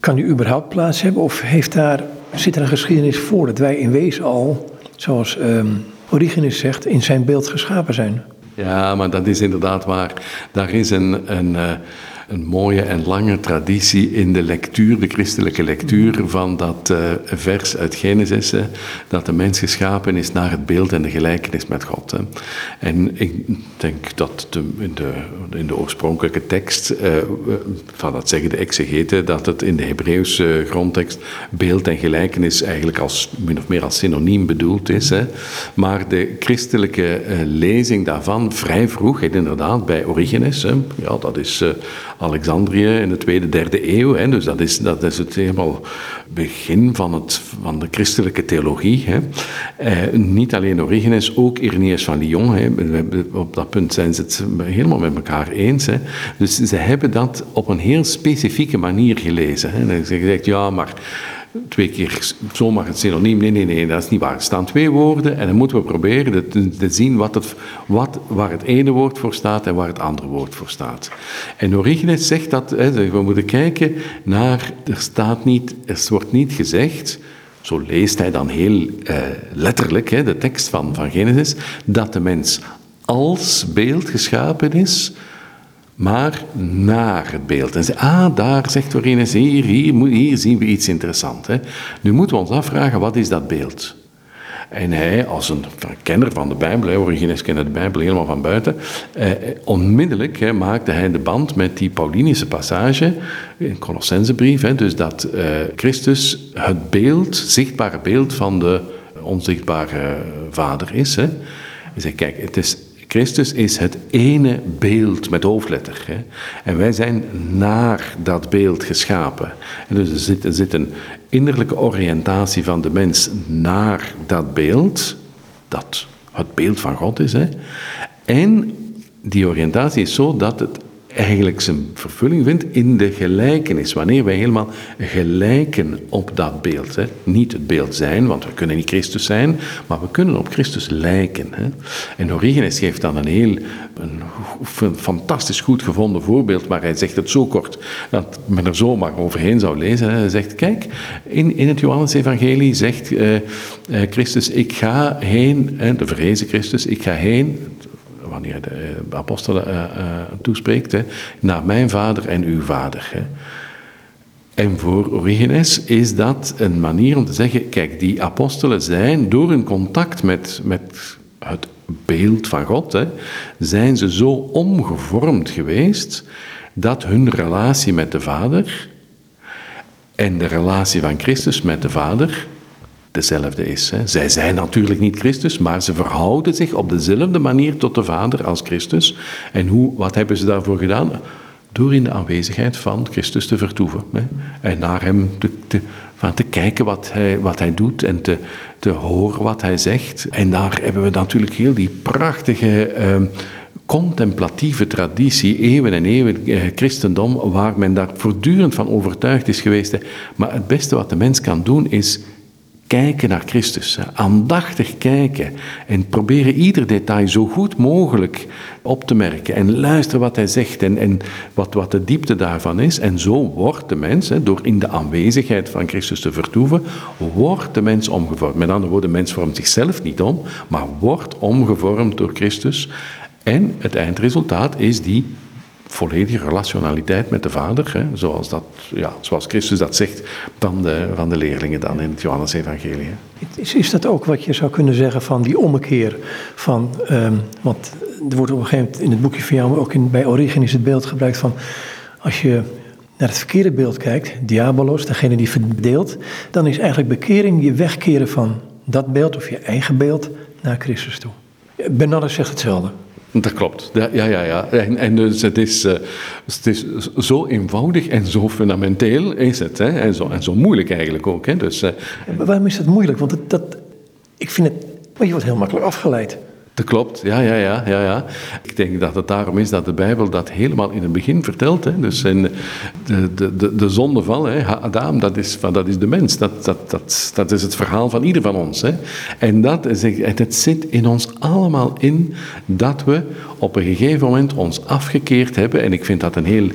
kan nu überhaupt plaats hebben of heeft daar, zit er een geschiedenis voor dat wij in wezen al, zoals um, Origenes zegt, in zijn beeld geschapen zijn? Ja, maar dat is inderdaad waar. Daar is een, een, een mooie en lange traditie in de lectuur, de christelijke lectuur van dat uh, vers uit Genesis, hè, dat de mens geschapen is naar het beeld en de gelijkenis met God. Hè. En ik denk dat de, in, de, in de oorspronkelijke tekst, uh, van dat zeggen de exegeten, dat het in de Hebreeuwse grondtekst beeld en gelijkenis eigenlijk als, min of meer als synoniem bedoeld is. Hè. Maar de christelijke uh, lezing daarvan, vrij vroeg, inderdaad, bij Origenes, hè, ja, dat is Alexandrië in de tweede, derde eeuw. Hè, dus dat is, dat is het helemaal begin van, het, van de christelijke theologie. Hè. Eh, niet alleen Origenes, ook Irenaeus van Lyon. Hè. Op dat punt zijn ze het helemaal met elkaar eens. Hè. Dus ze hebben dat op een heel specifieke manier gelezen. Hè. En ze gezegd, ja, maar twee keer zomaar het synoniem. Nee, nee, nee, dat is niet waar. Er staan twee woorden en dan moeten we proberen te, zien wat het, wat, waar het ene woord voor staat en waar het andere woord voor staat. En Origenes zegt dat hè, we moeten kijken naar, er staat niet, er wordt niet gezegd, zo leest hij dan heel eh, letterlijk hè, de tekst van, van Genesis, dat de mens als beeld geschapen is maar naar het beeld. En ze, ah, daar zegt Origenes, hier, hier, hier zien we iets interessants. Hè. Nu moeten we ons afvragen, wat is dat beeld? En hij, als een kenner van de Bijbel, Origenes kende de Bijbel helemaal van buiten, eh, onmiddellijk hè, maakte hij de band met die Paulinische passage in Colossensebrief, hè, dus dat eh, Christus het beeld, zichtbare beeld van de onzichtbare Vader is. Hè. Hij zei, kijk, het is Christus is het ene beeld met hoofdletter. Hè? En wij zijn naar dat beeld geschapen. En dus er zit, een innerlijke oriëntatie van de mens naar dat beeld, dat het beeld van God is. Hè? En die oriëntatie is zo dat het eigenlijk zijn vervulling vindt in de gelijkenis. Wanneer wij helemaal gelijken op dat beeld. Hè. Niet het beeld zijn, want we kunnen niet Christus zijn, maar we kunnen op Christus lijken. Hè. En Origenes geeft dan een heel een fantastisch goed gevonden voorbeeld, maar hij zegt het zo kort dat men er zomaar overheen zou lezen. Hij zegt, kijk, in, in het Johannes-evangelie zegt uh, uh, Christus, ik ga heen, hè, de verrezen Christus, ik ga heen, wanneer de eh, apostelen uh, toespreekt, hè, naar mijn vader en uw vader. Hè. En voor Origenes is dat een manier om te zeggen, kijk, die apostelen zijn door hun contact met, met het beeld van God, hè, zijn ze zo omgevormd geweest dat hun relatie met de Vader en de relatie van Christus met de Vader dezelfde is. Hè. Zij zijn natuurlijk niet Christus, maar ze verhouden zich op dezelfde manier tot de Vader als Christus. En hoe, wat hebben ze daarvoor gedaan? Door in de aanwezigheid van Christus te vertoeven. Hè. En naar hem te, van te kijken wat hij, wat hij doet en te, te horen wat hij zegt. En daar hebben we natuurlijk heel die prachtige. Uh, contemplatieve traditie, eeuwen en eeuwen eh, christendom, waar men daar voortdurend van overtuigd is geweest. Maar het beste wat de mens kan doen is kijken naar Christus, aandachtig kijken en proberen ieder detail zo goed mogelijk op te merken en luisteren wat hij zegt en, en wat, wat de diepte daarvan is. En zo wordt de mens, door in de aanwezigheid van Christus te vertoeven, wordt de mens omgevormd. Met andere woorden, de mens vormt zichzelf niet om, maar wordt omgevormd door Christus. En het eindresultaat is die volledige relationaliteit met de Vader, hè, zoals, dat, ja, zoals Christus dat zegt de, van de leerlingen dan in het Johannes-evangelie. Is, is dat ook wat je zou kunnen zeggen van die ommekeer van, um, want er wordt op een gegeven moment in het boekje van jou, maar ook in, bij Origenes het beeld gebruikt van, als je naar het verkeerde beeld kijkt, diabolos, degene die verdeelt, dan is eigenlijk bekering je wegkeren van dat beeld of je eigen beeld naar Christus toe. Bernardus zegt hetzelfde. Dat klopt, ja, ja, ja. En, en dus het is, uh, het is zo eenvoudig en zo fundamenteel is het. Hè? En, zo, en zo moeilijk eigenlijk ook. Hè? Dus, uh, Waarom is dat moeilijk? Want dat, ik vind het, je wordt heel makkelijk afgeleid. Dat klopt, ja, ja, ja, ja, ja. Ik denk dat het daarom is dat de Bijbel dat helemaal in het begin vertelt. Hè. Dus in de, de, de, de zondeval, hè. Adam, dat is, dat is de mens. Dat, dat, dat, dat is het verhaal van ieder van ons. Hè. En dat het zit in ons allemaal in dat we op een gegeven moment ons afgekeerd hebben. En ik vind dat een heel...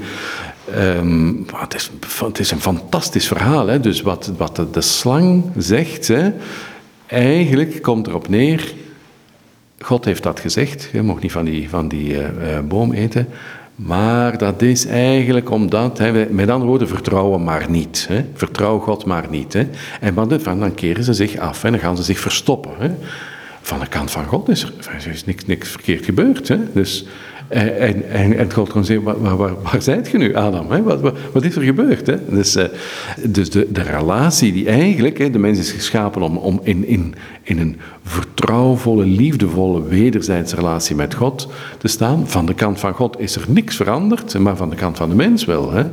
Het, is, het is een fantastisch verhaal. Hè. Dus wat, wat de, de slang zegt, hè, eigenlijk komt erop neer God heeft dat gezegd, je mag niet van die, van die uh, boom eten. Maar dat is eigenlijk omdat, hè, met andere woorden, vertrouwen maar niet. Hè. Vertrouw God maar niet. Hè. En van, dan keren ze zich af en dan gaan ze zich verstoppen. Hè. Van de kant van God is er, is niks, niks verkeerd gebeurd. Hè. Dus en, en, en God kon zeggen, waar, waar, zijt je nu, Adam? Hè? Wat, wat, is er gebeurd? Hè? Dus, uh, dus de, de relatie die eigenlijk, hè, de mens is geschapen om, om in, in, in een vertrouwvolle, liefdevolle, wederzijdse relatie met God te staan. Van de kant van God is er niks veranderd, maar van de kant van de mens wel. Hè?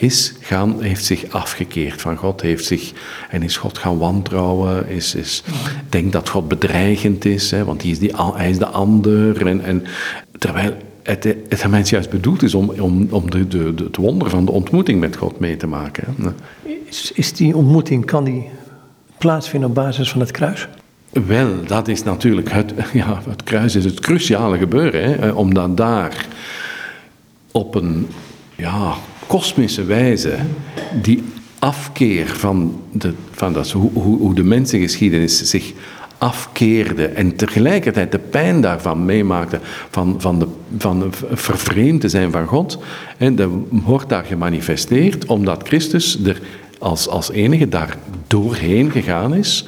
is gaan, heeft zich afgekeerd van God, heeft zich, en is God gaan wantrouwen, is, is, denkt dat God bedreigend is, hè, want hij is, die, hij is de ander. En, en, terwijl het, het mens juist bedoeld is om, om, om de, de, het wonder van de ontmoeting met God mee te maken. Is, is die ontmoeting, kan die plaatsvinden op basis van het kruis? Wel, dat is natuurlijk, het, [laughs] ja, het kruis is het cruciale gebeuren, hè, eh, omdat daar op een ja, kosmische wijze die afkeer van, de, van dat, hoe, hoe, hoe de mensengeschiedenis zich afkeerde en tegelijkertijd de pijn daarvan meemaakte, van, van, de, van vervreemd te zijn van God, en dat wordt daar gemanifesteerd omdat Christus er als, als enige daar doorheen gegaan is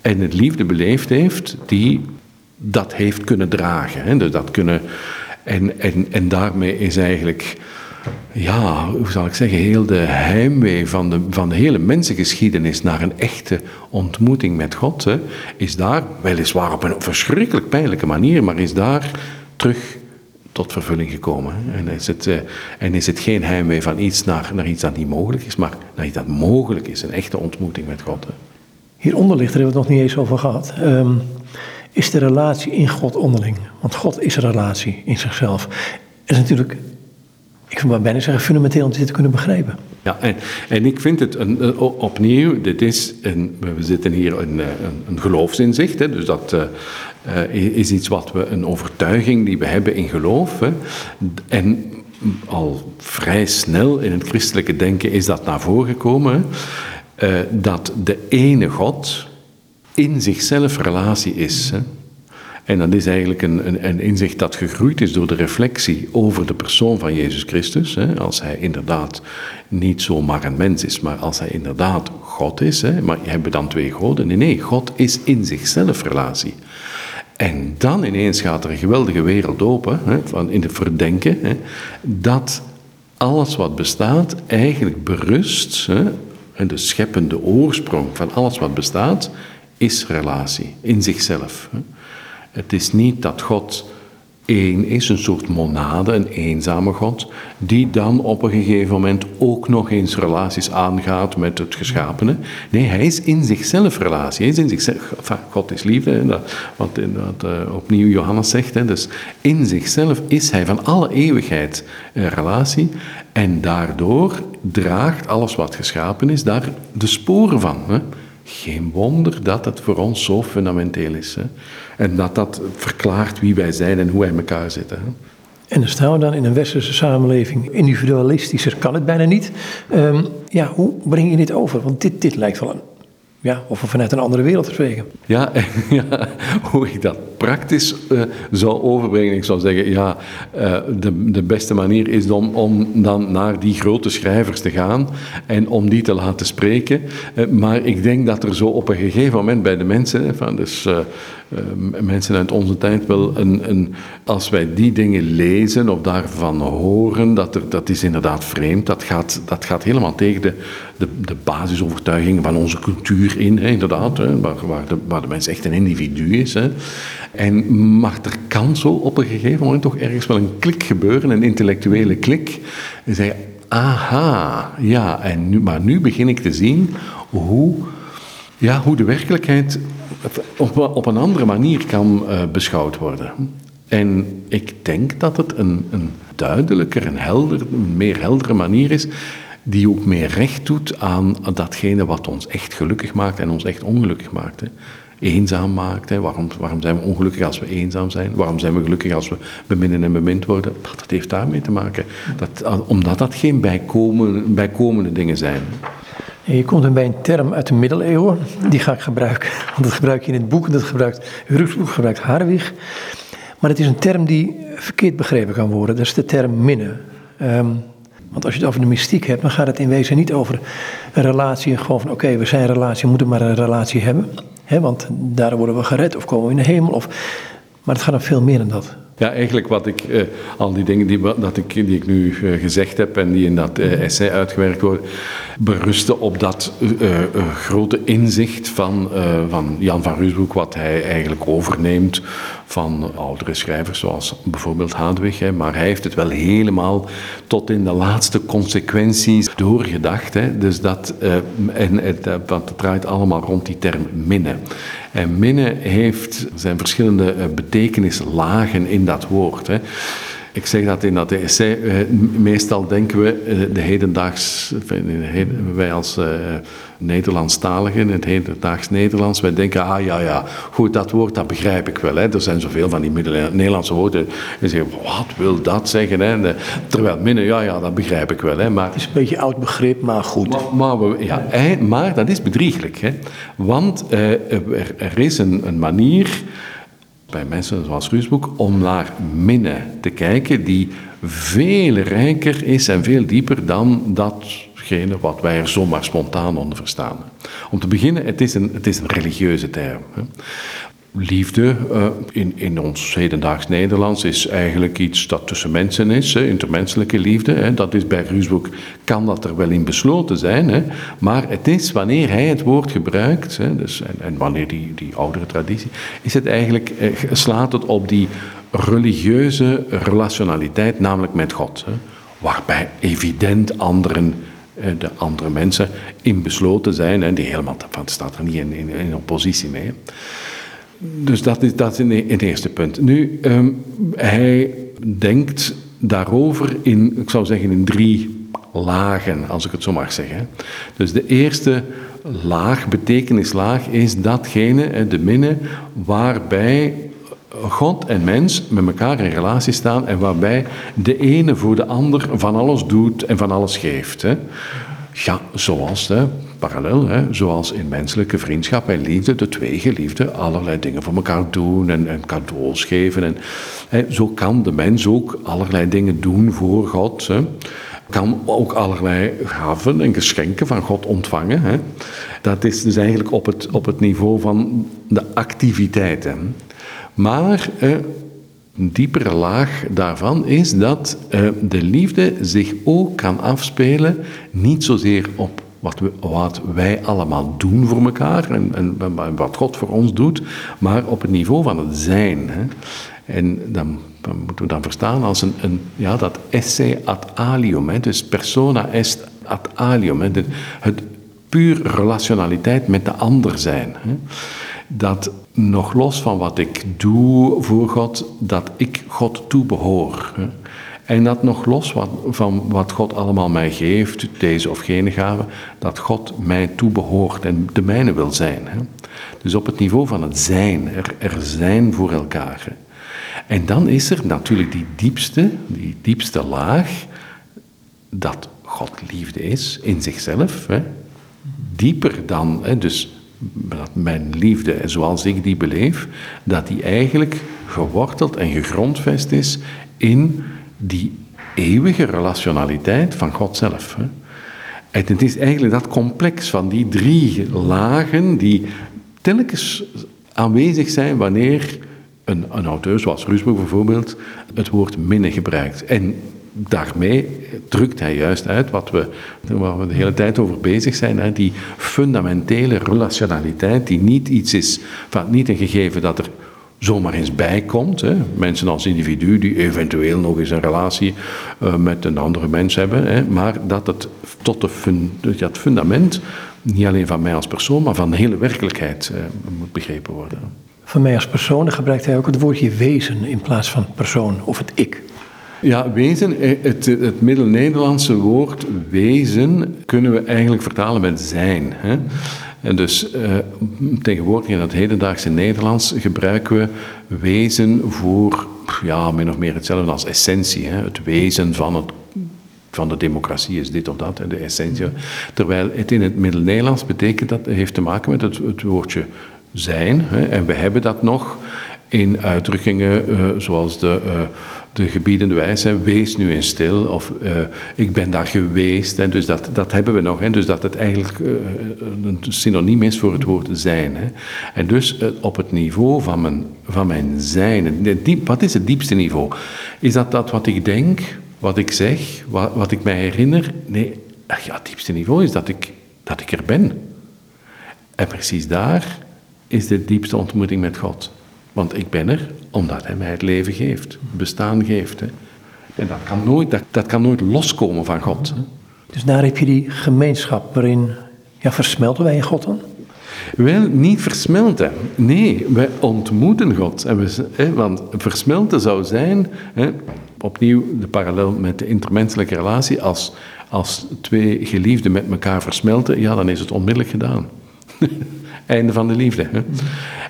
en het liefde beleefd heeft die dat heeft kunnen dragen. Hè, dus dat kunnen, en, en, en daarmee is eigenlijk ja, hoe zal ik zeggen, heel de heimwee van de, van de hele mensengeschiedenis naar een echte ontmoeting met God, hè, is daar, weliswaar op een verschrikkelijk pijnlijke manier, maar is daar terug tot vervulling gekomen. En is het, eh, en is het geen heimwee van iets naar, naar iets dat niet mogelijk is, maar naar iets dat mogelijk is, een echte ontmoeting met God. Hè. Hieronder ligt, daar hebben we het nog niet eens over gehad, ehm, is de relatie in God onderling. Want God is een relatie in zichzelf. Is natuurlijk ik wil bijna zeggen, fundamenteel om dit te kunnen begrijpen. Ja, en, en ik vind het opnieuw, dit is een, we zitten hier een, een, een geloofsinzicht, hè, dus dat uh, is iets wat we, een overtuiging die we hebben in geloof. Hè, en al vrij snel in het christelijke denken is dat naar voren gekomen, dat de ene God in zichzelf relatie is. Hè. En dat is eigenlijk een, een, een, inzicht dat gegroeid is door de reflectie over de persoon van Jezus Christus. Hè, als hij inderdaad niet zomaar een mens is, maar als hij inderdaad God is. Hè, maar hebben we dan twee goden? Nee, nee, God is in zichzelf relatie. En dan ineens gaat er een geweldige wereld open, hè, van in het verdenken, hè, dat alles wat bestaat eigenlijk berust, hè, de scheppende oorsprong van alles wat bestaat, is relatie in zichzelf. Hè. Het is niet dat God één is, een soort monade, een eenzame God, die dan op een gegeven moment ook nog eens relaties aangaat met het geschapene. Nee, hij is in zichzelf relatie. Hij is in zichzelf, God is liefde, dat, wat, wat uh, opnieuw Johannes zegt. Hè, dus in zichzelf is hij van alle eeuwigheid een relatie en daardoor draagt alles wat geschapen is daar de sporen van. Hè. Geen wonder dat het voor ons zo fundamenteel is. Hè. En dat dat verklaart wie wij zijn en hoe wij in elkaar zitten. Hè. En dan staan we dan in een westerse samenleving. Individualistischer kan het bijna niet. Um, ja, hoe breng je dit over? Want dit, dit lijkt wel een ja, of vanuit een andere wereld te spreken. Ja, [laughs] ja hoe ik dat praktisch uh, zou overbrengen. Ik zou zeggen, ja, uh, de, de beste manier is om, om dan naar die grote schrijvers te gaan en om die te laten spreken. Uh, maar ik denk dat er zo op een gegeven moment bij de mensen, van dus mensen uit onze tijd wel, een, een, als wij die dingen lezen of daarvan horen, dat, er, dat is inderdaad vreemd. Dat gaat, dat gaat helemaal tegen de, de, de basisovertuigingen van onze cultuur in, inderdaad, hè, waar, waar, de, waar de mens echt een individu is. Hè. En, maar er kan zo op een gegeven moment toch ergens wel een klik gebeuren, een intellectuele klik. En zeg aha, ja, en nu, maar nu begin ik te zien hoe, ja, hoe de werkelijkheid op, op een andere manier kan uh, beschouwd worden. En ik denk dat het een, een duidelijker, een, helder, meer heldere manier is die ook meer recht doet aan datgene wat ons echt gelukkig maakt en ons echt ongelukkig maakt. Eenzaam maakt. Waarom, waarom zijn we ongelukkig als we eenzaam zijn? Waarom zijn we gelukkig als we beminnen en bemind worden? Dat, heeft daarmee te maken. Dat, omdat dat geen bijkomende, bijkomende dingen zijn. je komt bij een term uit de middeleeuwen, die ga ik gebruiken. Want dat gebruik je in het boek, dat gebruikt Rusboek, gebruikt Harwig. Maar het is een term die verkeerd begrepen kan worden. Dat is de term minnen. Um, want als je het over de mystiek hebt, dan gaat het in wezen niet over een relatie. Gewoon van oké, we zijn een relatie, we moeten maar een relatie hebben. Want daar worden we gered of komen we in de hemel. Of, maar het gaat om veel meer dan dat. Ja, eigenlijk wat ik, eh, al die dingen die, dat ik, die ik nu eh, gezegd heb en die in dat eh, essay uitgewerkt worden, berusten op dat grote inzicht van, van Jan van Ruusbroek, wat hij eigenlijk overneemt van oudere schrijvers, zoals bijvoorbeeld Hadwig. Maar hij heeft het wel helemaal tot in de laatste consequenties doorgedacht. Dus dat, en het, dat draait allemaal rond die term minnen. En minnen heeft zijn verschillende betekenislagen in dat woord. Ik zeg dat in dat essay. Eh, meestal denken we, eh, de hedendaags, wij als uh, Nederlandstaligen, het hedendaags Nederlands, wij denken, ah ja, ja, goed, dat woord, dat begrijp ik wel. Hè. Er zijn zoveel van die Nederlandse woorden. En zeggen, wat wil dat zeggen? Hè? Terwijl minnen, ja, ja, dat begrijp ik wel. Hè. Maar, het is een beetje oud begrip, maar goed. Maar, maar, ja, maar dat is bedrieglijk. Hè. Want er, er, is een, een manier bij mensen zoals Ruusboek om naar minnen te kijken die veel rijker is en veel dieper dan datgene wat wij er zomaar spontaan onder verstaan. Om te beginnen, het is een, het is een religieuze term liefde uh, in, in ons hedendaags Nederlands is eigenlijk iets dat tussen mensen is, intermenselijke liefde. Dat is bij Ruusboek, kan dat er wel in besloten zijn, maar het is wanneer hij het woord gebruikt, dus, en, wanneer die, die oudere traditie, is het eigenlijk, eh, slaat het op die religieuze relationaliteit, namelijk met God. Waarbij evident anderen eh, de andere mensen in besloten zijn, en die helemaal, dat staat er niet in, in oppositie mee. Dus dat is, dat is het eerste punt. Nu, um, hij denkt daarover in, ik zou zeggen, in drie lagen, als ik het zo mag zeggen. Dus de eerste laag, betekenislaag, is datgene, de minne, waarbij God en mens met elkaar in relatie staan en waarbij de ene voor de ander van alles doet en van alles geeft. Ja, zoals, hè, parallel, hè, zoals in menselijke vriendschap en liefde, de twee geliefden allerlei dingen voor elkaar doen en, en cadeaus geven. En, hè, zo kan de mens ook allerlei dingen doen voor God. Hè. Kan ook allerlei gaven en geschenken van God ontvangen. Hè. Dat is dus eigenlijk op het, op het niveau van de activiteiten. Maar eh, een diepere laag daarvan is dat eh, de liefde zich ook kan afspelen, niet zozeer op wat, wat wij allemaal doen voor elkaar en, en, wat God voor ons doet, maar op het niveau van het zijn. Hè. En dan, moeten we dan verstaan als een, een ja, dat esse ad alium, hè, dus persona est ad alium, hè, het puur relationaliteit met de ander zijn. Hè dat nog los van wat ik doe voor God, dat ik God toebehoor. En dat nog los van wat God allemaal mij geeft, deze of gene gave, dat God mij toebehoort en de mijne wil zijn. Dus op het niveau van het zijn, er, er zijn voor elkaar. En dan is er natuurlijk die diepste, die diepste laag, dat God liefde is in zichzelf. Dieper dan, dus dat mijn liefde, zoals ik die beleef, dat die eigenlijk geworteld en gegrondvest is in die eeuwige relationaliteit van God zelf. En het is eigenlijk dat complex van die drie lagen die telkens aanwezig zijn wanneer een, een auteur zoals Rusbroek bijvoorbeeld het woord minne gebruikt. En daarmee drukt hij juist uit wat we, waar we de hele tijd over bezig zijn, hè, die fundamentele relationaliteit, die niet iets is, van, niet een gegeven dat er zomaar eens bij komt. Hè. Mensen als individu die eventueel nog eens een relatie uh, met een andere mens hebben, hè, maar dat het tot de fun, het fundament, niet alleen van mij als persoon, maar van de hele werkelijkheid uh, moet begrepen worden. Van mij als persoon gebruikt hij ook het woordje wezen in plaats van persoon of het ik. Ja, wezen, eh, het, het Middel-Nederlandse woord wezen kunnen we eigenlijk vertalen met zijn. Hè? En dus uh, tegenwoordig in het hedendaagse Nederlands gebruiken we wezen voor ja, min of meer hetzelfde als essentie. Hè? Het wezen van, het, van de democratie is dit of dat, de essentie. Terwijl het in het Middel-Nederlands betekent dat, heeft te maken met het, het woordje zijn. Hè? En we hebben dat nog in uitdrukkingen uh, zoals de, de gebiedende wijze, wees nu eens stil, of uh, ik ben daar geweest. Hè, dus dat, dat hebben we nog. Hè, dus dat het eigenlijk een synoniem is voor het woord zijn. Hè. En dus op het niveau van mijn, van mijn zijn, wat is het diepste niveau? Is dat dat wat ik denk, wat ik zeg, wat, wat ik mij herinner? Nee, ja, het diepste niveau is dat ik, dat ik er ben. En precies daar is de diepste ontmoeting met God. Want ik ben er omdat hij mij het leven geeft, bestaan geeft. Hè. En dat kan, nooit, dat, dat kan nooit loskomen van God. Hè. Dus daar heb je die gemeenschap waarin, ja, versmelten wij in God dan? Wel, niet versmelten. Nee, wij ontmoeten God. En we, hè, want versmelten zou zijn, hè, opnieuw de parallel met de intermenselijke relatie, als, als twee geliefden met elkaar versmelten, ja, dan is het onmiddellijk gedaan. [laughs] Einde van de liefde. Hè?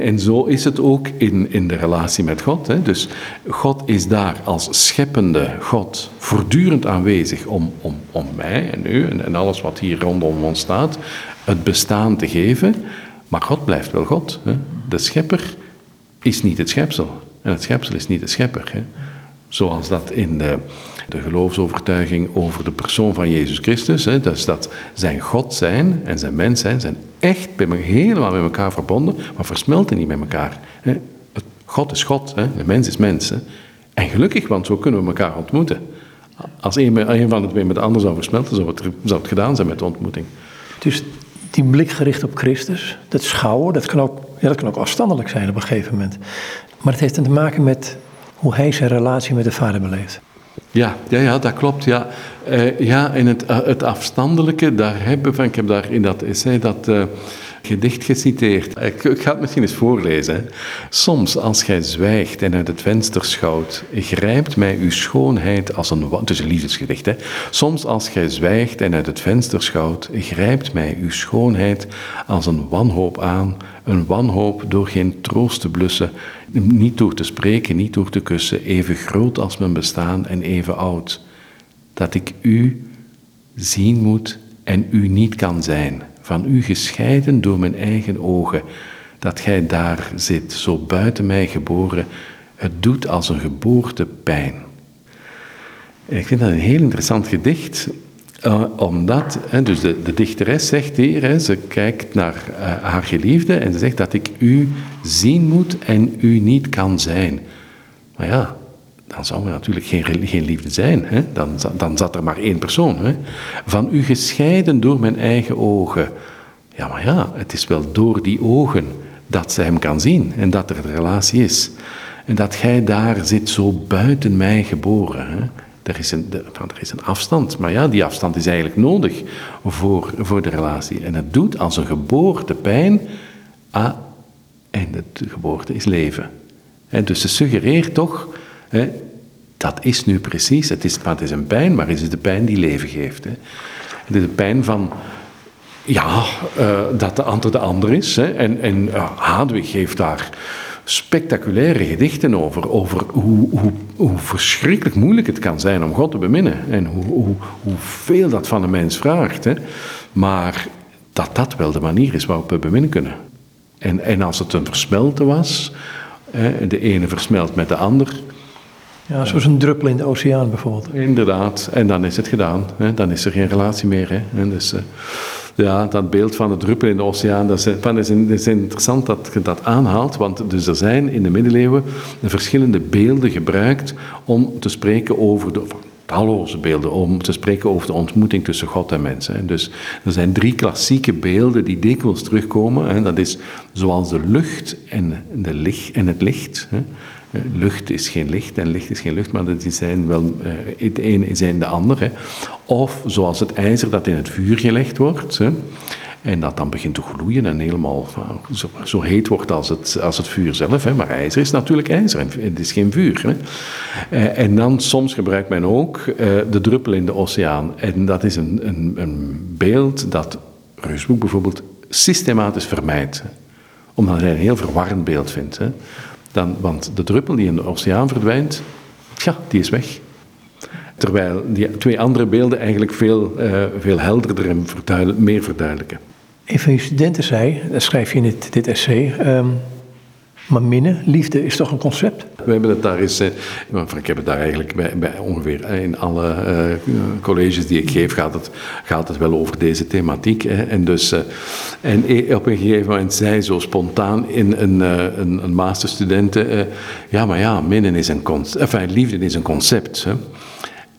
En zo is het ook in, in de relatie met God. Hè? Dus God is daar als scheppende God voortdurend aanwezig om, om, om mij en u en, en alles wat hier rondom ons staat, het bestaan te geven. Maar God blijft wel God. Hè? De schepper is niet het schepsel. En het schepsel is niet de schepper. Hè? Zoals dat in de, de geloofsovertuiging over de persoon van Jezus Christus, hè, dus dat zijn God zijn en zijn mens zijn, zijn echt bij me, helemaal met elkaar verbonden, maar versmelten niet met elkaar. God is God, de mens is mens. En gelukkig, want zo kunnen we elkaar ontmoeten. Als een, van de twee met de ander zou versmelten, zou het, zou het gedaan zijn met de ontmoeting. Dus die blik gericht op Christus, dat schouwen, dat kan ook, ja, dat kan ook afstandelijk zijn op een gegeven moment. Maar het heeft te maken met hoe hij zijn relatie met de vader beleeft. Ja, ja, ja dat klopt. Ja, uh, ja en het, uh, het afstandelijke, daar hebben we, ik heb daar in dat essay dat, uh, gedicht geciteerd. Ik, ik ga het misschien eens voorlezen. Soms als gij zwijgt en uit het venster schouwt, grijpt mij uw schoonheid als een... Het is een liefdesgedicht, hè. Soms als gij zwijgt en uit het venster schouwt, grijpt mij uw schoonheid als een wanhoop aan. Een wanhoop door geen troost te blussen, niet door te spreken, niet door te kussen, even groot als mijn bestaan en even oud. Dat ik u zien moet en u niet kan zijn, van u gescheiden door mijn eigen ogen, dat gij daar zit, zo buiten mij geboren, het doet als een geboorte pijn. ik vind dat een heel interessant gedicht, uh, omdat, dus de, dichteres zegt hier, hè, ze kijkt naar uh, haar geliefde en ze zegt dat ik u zien moet en u niet kan zijn. Maar ja, dan zou er natuurlijk geen, geen liefde zijn. Hè? Dan, dan zat er maar één persoon. Hè? Van u gescheiden door mijn eigen ogen. Ja, maar ja, het is wel door die ogen dat ze hem kan zien en dat er een relatie is. En dat gij daar zit zo buiten mij geboren. Hè? Er, is een, er is een afstand, maar ja, die afstand is eigenlijk nodig voor, voor de relatie. En het doet als een geboorte pijn. Ah, en de geboorte is leven. En dus ze suggereert toch Hè, dat is nu precies, het is, het is een pijn, maar is het de pijn die leven geeft. Hè. Het is de pijn van, ja, uh, dat de ander de ander is. Hè. En, en uh, Hadwig geeft daar spectaculaire gedichten over, over hoe, hoe, hoe verschrikkelijk moeilijk het kan zijn om God te beminnen. En hoe, hoe, hoeveel dat van een mens vraagt. Hè. Maar dat dat wel de manier is waarop we beminnen kunnen. En, en als het een versmelten was, hè, de ene versmelt met de ander, ja, zoals een druppel in de oceaan bijvoorbeeld. Inderdaad, en dan is het gedaan. Hè? Dan is er geen relatie meer. Hè? En dus, uh, ja, dat beeld van de druppel in de oceaan, dat is, is, interessant dat je dat aanhaalt, want dus er zijn in de middeleeuwen verschillende beelden gebruikt om te spreken over de, talloze beelden om te spreken over de ontmoeting tussen God en mensen. Dus er zijn drie klassieke beelden die dikwijls terugkomen. Dat is zoals de lucht en, de licht, en het licht. Lucht is geen licht en licht is geen lucht, maar die zijn wel, eh, het ene is de andere. Of zoals het ijzer dat in het vuur gelegd wordt. En dat dan begint te gloeien en helemaal zo, zo heet wordt als het, als het vuur zelf. Hè. Maar ijzer is natuurlijk ijzer en het is geen vuur. Hè. Eh, en dan soms gebruikt men ook de druppel in de oceaan. En dat is een, een, een beeld dat Reusboek bijvoorbeeld systematisch vermijdt. Omdat hij een heel verwarrend beeld vindt. Hè. Dan, want de druppel die in de oceaan verdwijnt, tja, die is weg. Terwijl die twee andere beelden eigenlijk veel, uh, veel helderder en meer verduidelijken. Een van je studenten zei, dat schrijf je in dit, dit essay, um, maar minnen, liefde is toch een concept? We hebben het daar eens, eh, ik heb het daar eigenlijk bij, bij ongeveer eh, in alle uh, colleges die ik geef, gaat het, gaat het wel over deze thematiek. Hè. En, dus, uh, en op een gegeven moment zei zo spontaan in een, een, een masterstudent, ja maar ja, minnen is een concept, liefde is een concept. Hè.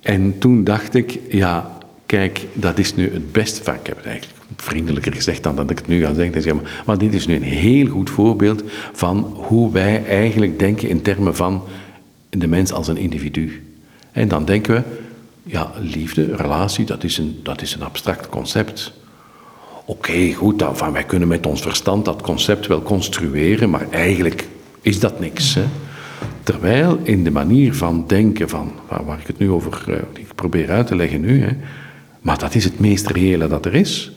En toen dacht ik, ja, kijk, dat is nu het beste, van, ik heb het eigenlijk vriendelijker gezegd dan dat ik het nu ga zeggen. Maar dit is nu een heel goed voorbeeld van hoe wij eigenlijk denken in termen van de mens als een individu. En dan denken we, ja, liefde, relatie, dat is een, dat is een abstract concept. Oké, goed, dan, van, wij kunnen met ons verstand dat concept wel construeren, maar eigenlijk is dat niks. Hè? Terwijl in de manier van denken, van, waar, ik het nu over uh, ik probeer uit te leggen nu, hè, maar dat is het meest reële dat er is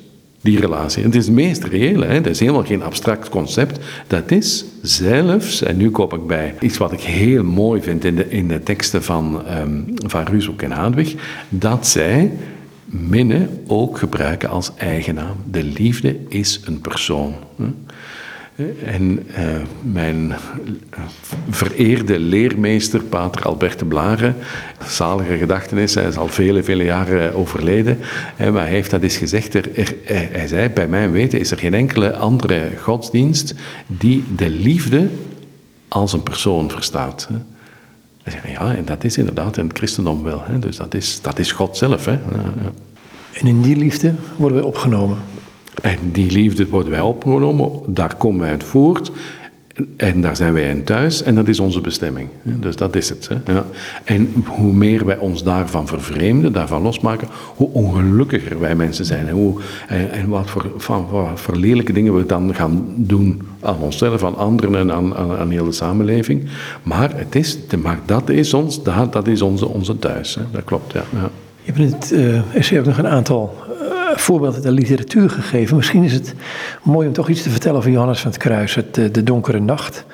die relatie. het is het meest reële, hè? dat is helemaal geen abstract concept. Dat is zelfs, en nu kom ik bij iets wat ik heel mooi vind in de, in de teksten van, um, van Ruzok en Hadwig, dat zij minnen ook gebruiken als eigennaam. De liefde is een persoon. En uh, mijn vereerde leermeester, pater Albert de Blaren, zalige gedachtenis, hij is al vele, vele jaren overleden, maar hij heeft dat eens gezegd, er, hij zei, bij mijn weten is er geen enkele andere godsdienst die de liefde als een persoon verstaat. Ja, en dat is inderdaad in het christendom wel, dus dat is, dat is God zelf. Hè. En in die liefde worden wij opgenomen. En die liefde worden wij opgenomen, daar komen wij uit voort. En daar zijn wij in thuis en dat is onze bestemming. Dus dat is het. Ja. En hoe meer wij ons daarvan vervreemden, daarvan losmaken, hoe ongelukkiger wij mensen zijn. En, hoe, en, wat, voor, van, voor lelijke dingen we dan gaan doen aan onszelf, aan anderen en aan, aan, aan heel de samenleving. Maar, het is, maar dat is, ons, dat, dat is onze, onze thuis. Hè. Dat klopt, ja. ja. Je in het uh, nog een aantal voorbeeld uit de literatuur gegeven. Misschien is het mooi om toch iets te vertellen van Johannes van het Kruis, het, eh, De Donkere Nacht.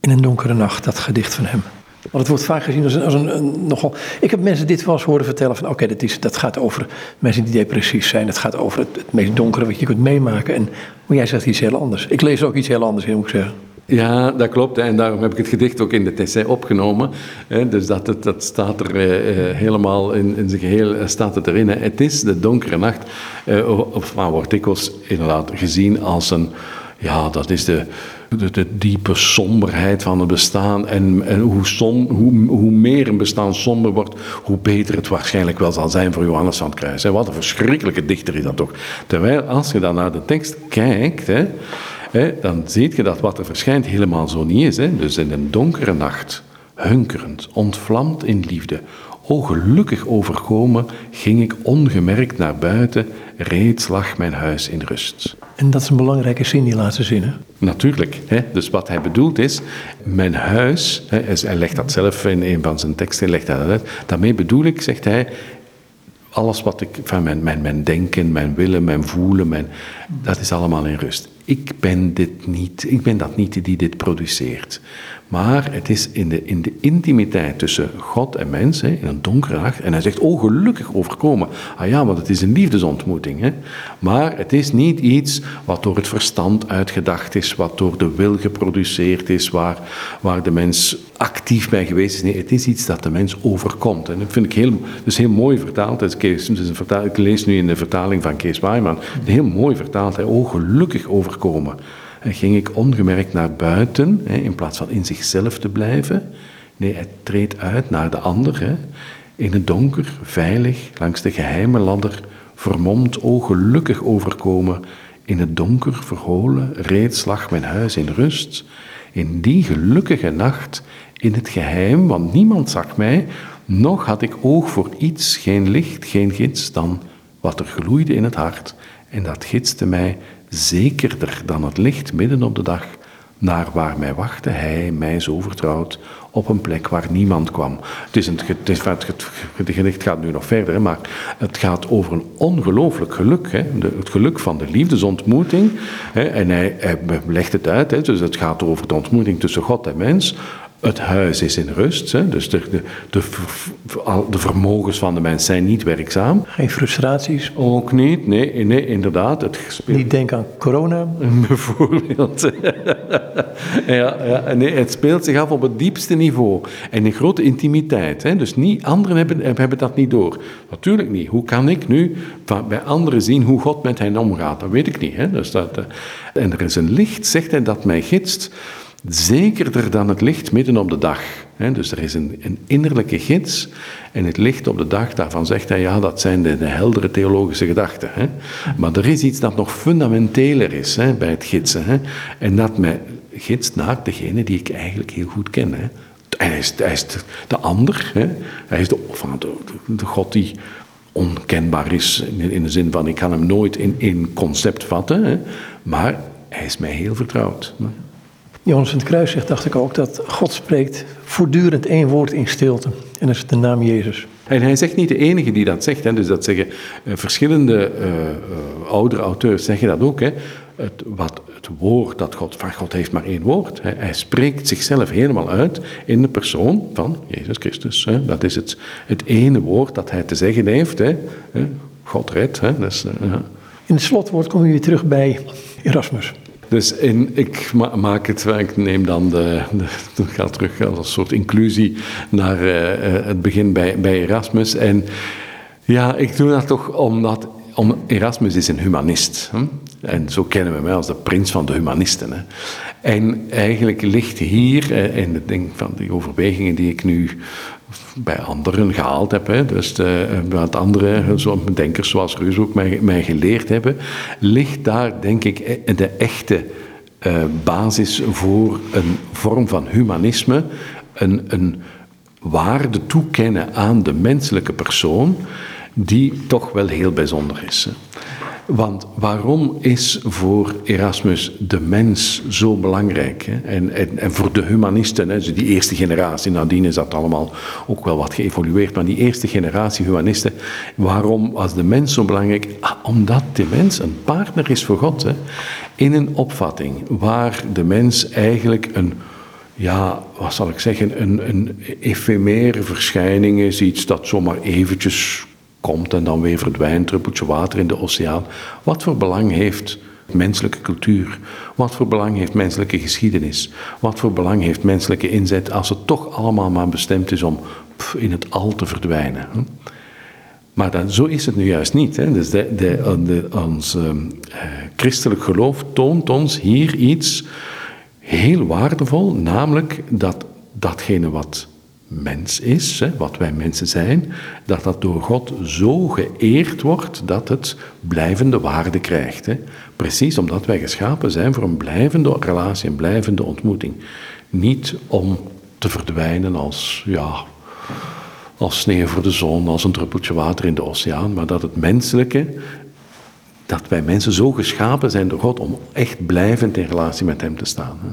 In een donkere nacht, dat gedicht van hem. Want het wordt vaak gezien als een, als een, nogal. Ik heb mensen dit wel eens horen vertellen: van oké, dat, dat gaat over mensen die depressief zijn. Het gaat over het, het, meest donkere wat je kunt meemaken. En, maar jij zegt iets heel anders. Ik lees ook iets heel anders in, moet ik zeggen. Ja, dat klopt. En daarom heb ik het gedicht ook in de essay opgenomen. Dus dat, het, dat staat er eh, eh, helemaal in, in zijn geheel eh, staat het erin. Het is de donkere nacht. Of wordt dikwijls inderdaad gezien als een... Ja, dat is de, de, de, diepe somberheid van het bestaan. En, en hoe, som, hoe, hoe meer een bestaan somber wordt, hoe beter het waarschijnlijk wel zal zijn voor Johannes van het Kruis. Wat een verschrikkelijke dichter is dat toch. Terwijl als je dan naar de tekst kijkt, hè, dan zie je dat wat er verschijnt helemaal zo niet is. Hè. Dus in een donkere nacht, hunkerend, ontvlamd in liefde, o gelukkig overkomen, ging ik ongemerkt naar buiten, reeds lag mijn huis in rust. En dat is een belangrijke zin, die laatste zin, hè? Natuurlijk. Hè? Dus wat hij bedoelt is, mijn huis, hè, hij legt dat zelf in een van zijn teksten, legt dat uit. Daarmee bedoel ik, zegt hij, alles wat ik van mijn, mijn, mijn denken, mijn willen, mijn voelen, mijn, dat is allemaal in rust. Ik ben, dit niet, ik ben dat niet die dit produceert. Maar het is in de, in de intimiteit tussen God en mens, hè, in een donkere nacht. En hij zegt, oh gelukkig overkomen. Ah ja, want het is een liefdesontmoeting. Hè. Maar het is niet iets wat door het verstand uitgedacht is, wat door de wil geproduceerd is, waar, waar de mens actief bij geweest is. Nee, het is iets dat de mens overkomt. En dat vind ik heel, dus heel mooi vertaald. Het is een ik lees nu in de vertaling van Kees Weiman. Heel mooi vertaald. Hè. Oh gelukkig overkomen ging ik ongemerkt naar buiten, in plaats van in zichzelf te blijven. Nee, hij treedt uit naar de ander, in het donker, veilig, langs de geheime ladder, vermomd, o gelukkig overkomen. In het donker verholen, reeds lag mijn huis in rust. In die gelukkige nacht, in het geheim, want niemand zag mij, nog had ik oog voor iets, geen licht, geen gids, dan wat er gloeide in het hart. En dat gidste mij zekerder dan het licht midden op de dag, naar waar mij wachtte hij, mij zo vertrouwd, op een plek waar niemand kwam. Het, is het, is, het, gedicht gaat nu nog verder, maar het gaat over een ongelooflijk geluk. Hè? het geluk van de liefdesontmoeting. Hè? En hij, hij legt het uit, dus het gaat over de ontmoeting tussen God en mens. Het huis is in rust, hè? dus de, de, de, de, vermogens van de mens zijn niet werkzaam. Geen frustraties? Ook niet, nee, nee inderdaad. Het speelt... Niet denken aan corona? [laughs] Bijvoorbeeld. [laughs] ja, ja, nee, het speelt zich af op het diepste niveau en in grote intimiteit. Hè? Dus niet, anderen hebben, hebben dat niet door. Natuurlijk niet. Hoe kan ik nu bij anderen zien hoe God met hen omgaat? Dat weet ik niet. Hè? Dus dat, eh, en er is een licht, zegt hij, dat mij gidst zekerder dan het licht midden op de dag. Dus er is een, een, innerlijke gids en het licht op de dag, daarvan zegt hij, ja, dat zijn de, de heldere theologische gedachten. Maar er is iets dat nog fundamenteler is bij het gidsen. En dat mij gidst naar degene die ik eigenlijk heel goed ken. Hij is, hij is de, ander, hij is de, de, de God die onkenbaar is, in de zin van ik kan hem nooit in één concept vatten, maar hij is mij heel vertrouwd. Johannes van het Kruis zegt, dacht ik ook, dat God spreekt voortdurend één woord in stilte. En dat is de naam Jezus. En hij zegt niet de enige die dat zegt. Hè. Dus dat zeggen uh, verschillende uh, uh, oudere auteurs zeggen dat ook. Hè. Het, wat, het woord dat God, van God heeft maar één woord. Hè. Hij spreekt zichzelf helemaal uit in de persoon van Jezus Christus. Hè. Dat is het, het ene woord dat hij te zeggen heeft. Hè. God redt. Hè. Dus, in het slotwoord komen we weer terug bij Erasmus. Dus ik maak het, ik neem dan de, de ga terug als een soort inclusie naar uh, het begin bij, bij Erasmus. En ja, ik doe dat toch omdat om, Erasmus is een humanist. Hè? En zo kennen we mij als de prins van de humanisten. Hè? En eigenlijk ligt hier, eh, in het ding van die overwegingen die ik nu bij anderen gehaald heb, dus de, wat andere zo, denkers zoals Reus ook mij, geleerd hebben, ligt daar denk ik de echte uh, basis voor een vorm van humanisme, een, een waarde toekennen aan de menselijke persoon, die toch wel heel bijzonder is. Hè. Want waarom is voor Erasmus de mens zo belangrijk? Hè? En, en, en, voor de humanisten, hè, die eerste generatie, nadien is dat allemaal ook wel wat geëvolueerd, maar die eerste generatie humanisten, waarom was de mens zo belangrijk? Ah, omdat de mens een partner is voor God. Hè? In een opvatting waar de mens eigenlijk een ja, wat zal ik zeggen, een, een efemere verschijning is, iets dat zomaar eventjes komt en dan weer verdwijnt, druppeltje water in de oceaan. Wat voor belang heeft menselijke cultuur? Wat voor belang heeft menselijke geschiedenis? Wat voor belang heeft menselijke inzet als het toch allemaal maar bestemd is om in het al te verdwijnen? Maar dan, zo is het nu juist niet. Hè. Dus de, de, ons uh, christelijk geloof toont ons hier iets heel waardevol, namelijk dat datgene wat mens is, hè, wat wij mensen zijn, dat dat door God zo geëerd wordt dat het blijvende waarde krijgt. Hè. Precies omdat wij geschapen zijn voor een blijvende relatie, een blijvende ontmoeting. Niet om te verdwijnen als, ja, als sneeuw voor de zon, als een druppeltje water in de oceaan, maar dat het menselijke, dat wij mensen zo geschapen zijn door God om echt blijvend in relatie met Hem te staan. Hè.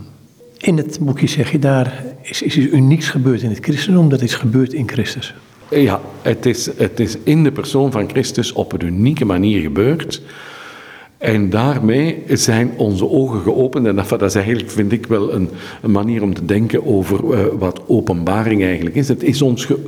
In het boekje zeg je daar, is, is iets unieks gebeurd in het christendom, dat is gebeurd in Christus. Ja, het is, het is in de persoon van Christus op een unieke manier gebeurd. En daarmee zijn onze ogen geopend. En dat, is eigenlijk, vind ik, wel een, een manier om te denken over uh, wat openbaring eigenlijk is. Het is ons ge,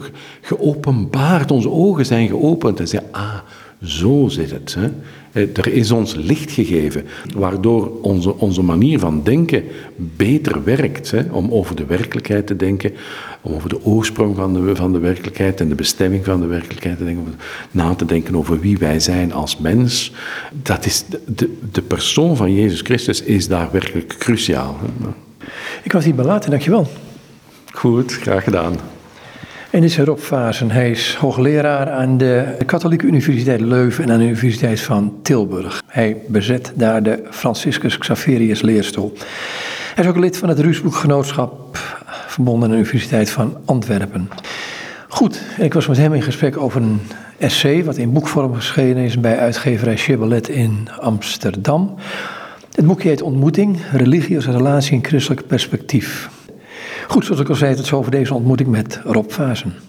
geopenbaard, onze ogen zijn geopend. En zeggen, ah, zo zit het. Hè. Eh, er is ons licht gegeven, waardoor onze, onze manier van denken beter werkt. Hè, om over de werkelijkheid te denken, om over de oorsprong van de, van de werkelijkheid en de bestemming van de werkelijkheid te denken, na te denken over wie wij zijn als mens. Dat is de, de, de persoon van Jezus Christus is daar werkelijk cruciaal. Ik was hier belaten, dankjewel. Goed, graag gedaan. En dit is Rob Vazen. Hij is hoogleraar aan de Katholieke Universiteit Leuven en aan de Universiteit van Tilburg. Hij bezet daar de Franciscus Xaverius leerstoel. Hij is ook lid van het Ruusboekgenootschap, verbonden aan de Universiteit van Antwerpen. Goed, ik was met hem in gesprek over een essay wat in boekvorm geschreven is bij uitgeverij Chibbalet in Amsterdam. Het boekje heet Ontmoeting, religie als relatie in christelijk perspectief. Goed, zoals ik al zei, tot zo voor deze ontmoeting met Rob Vazen.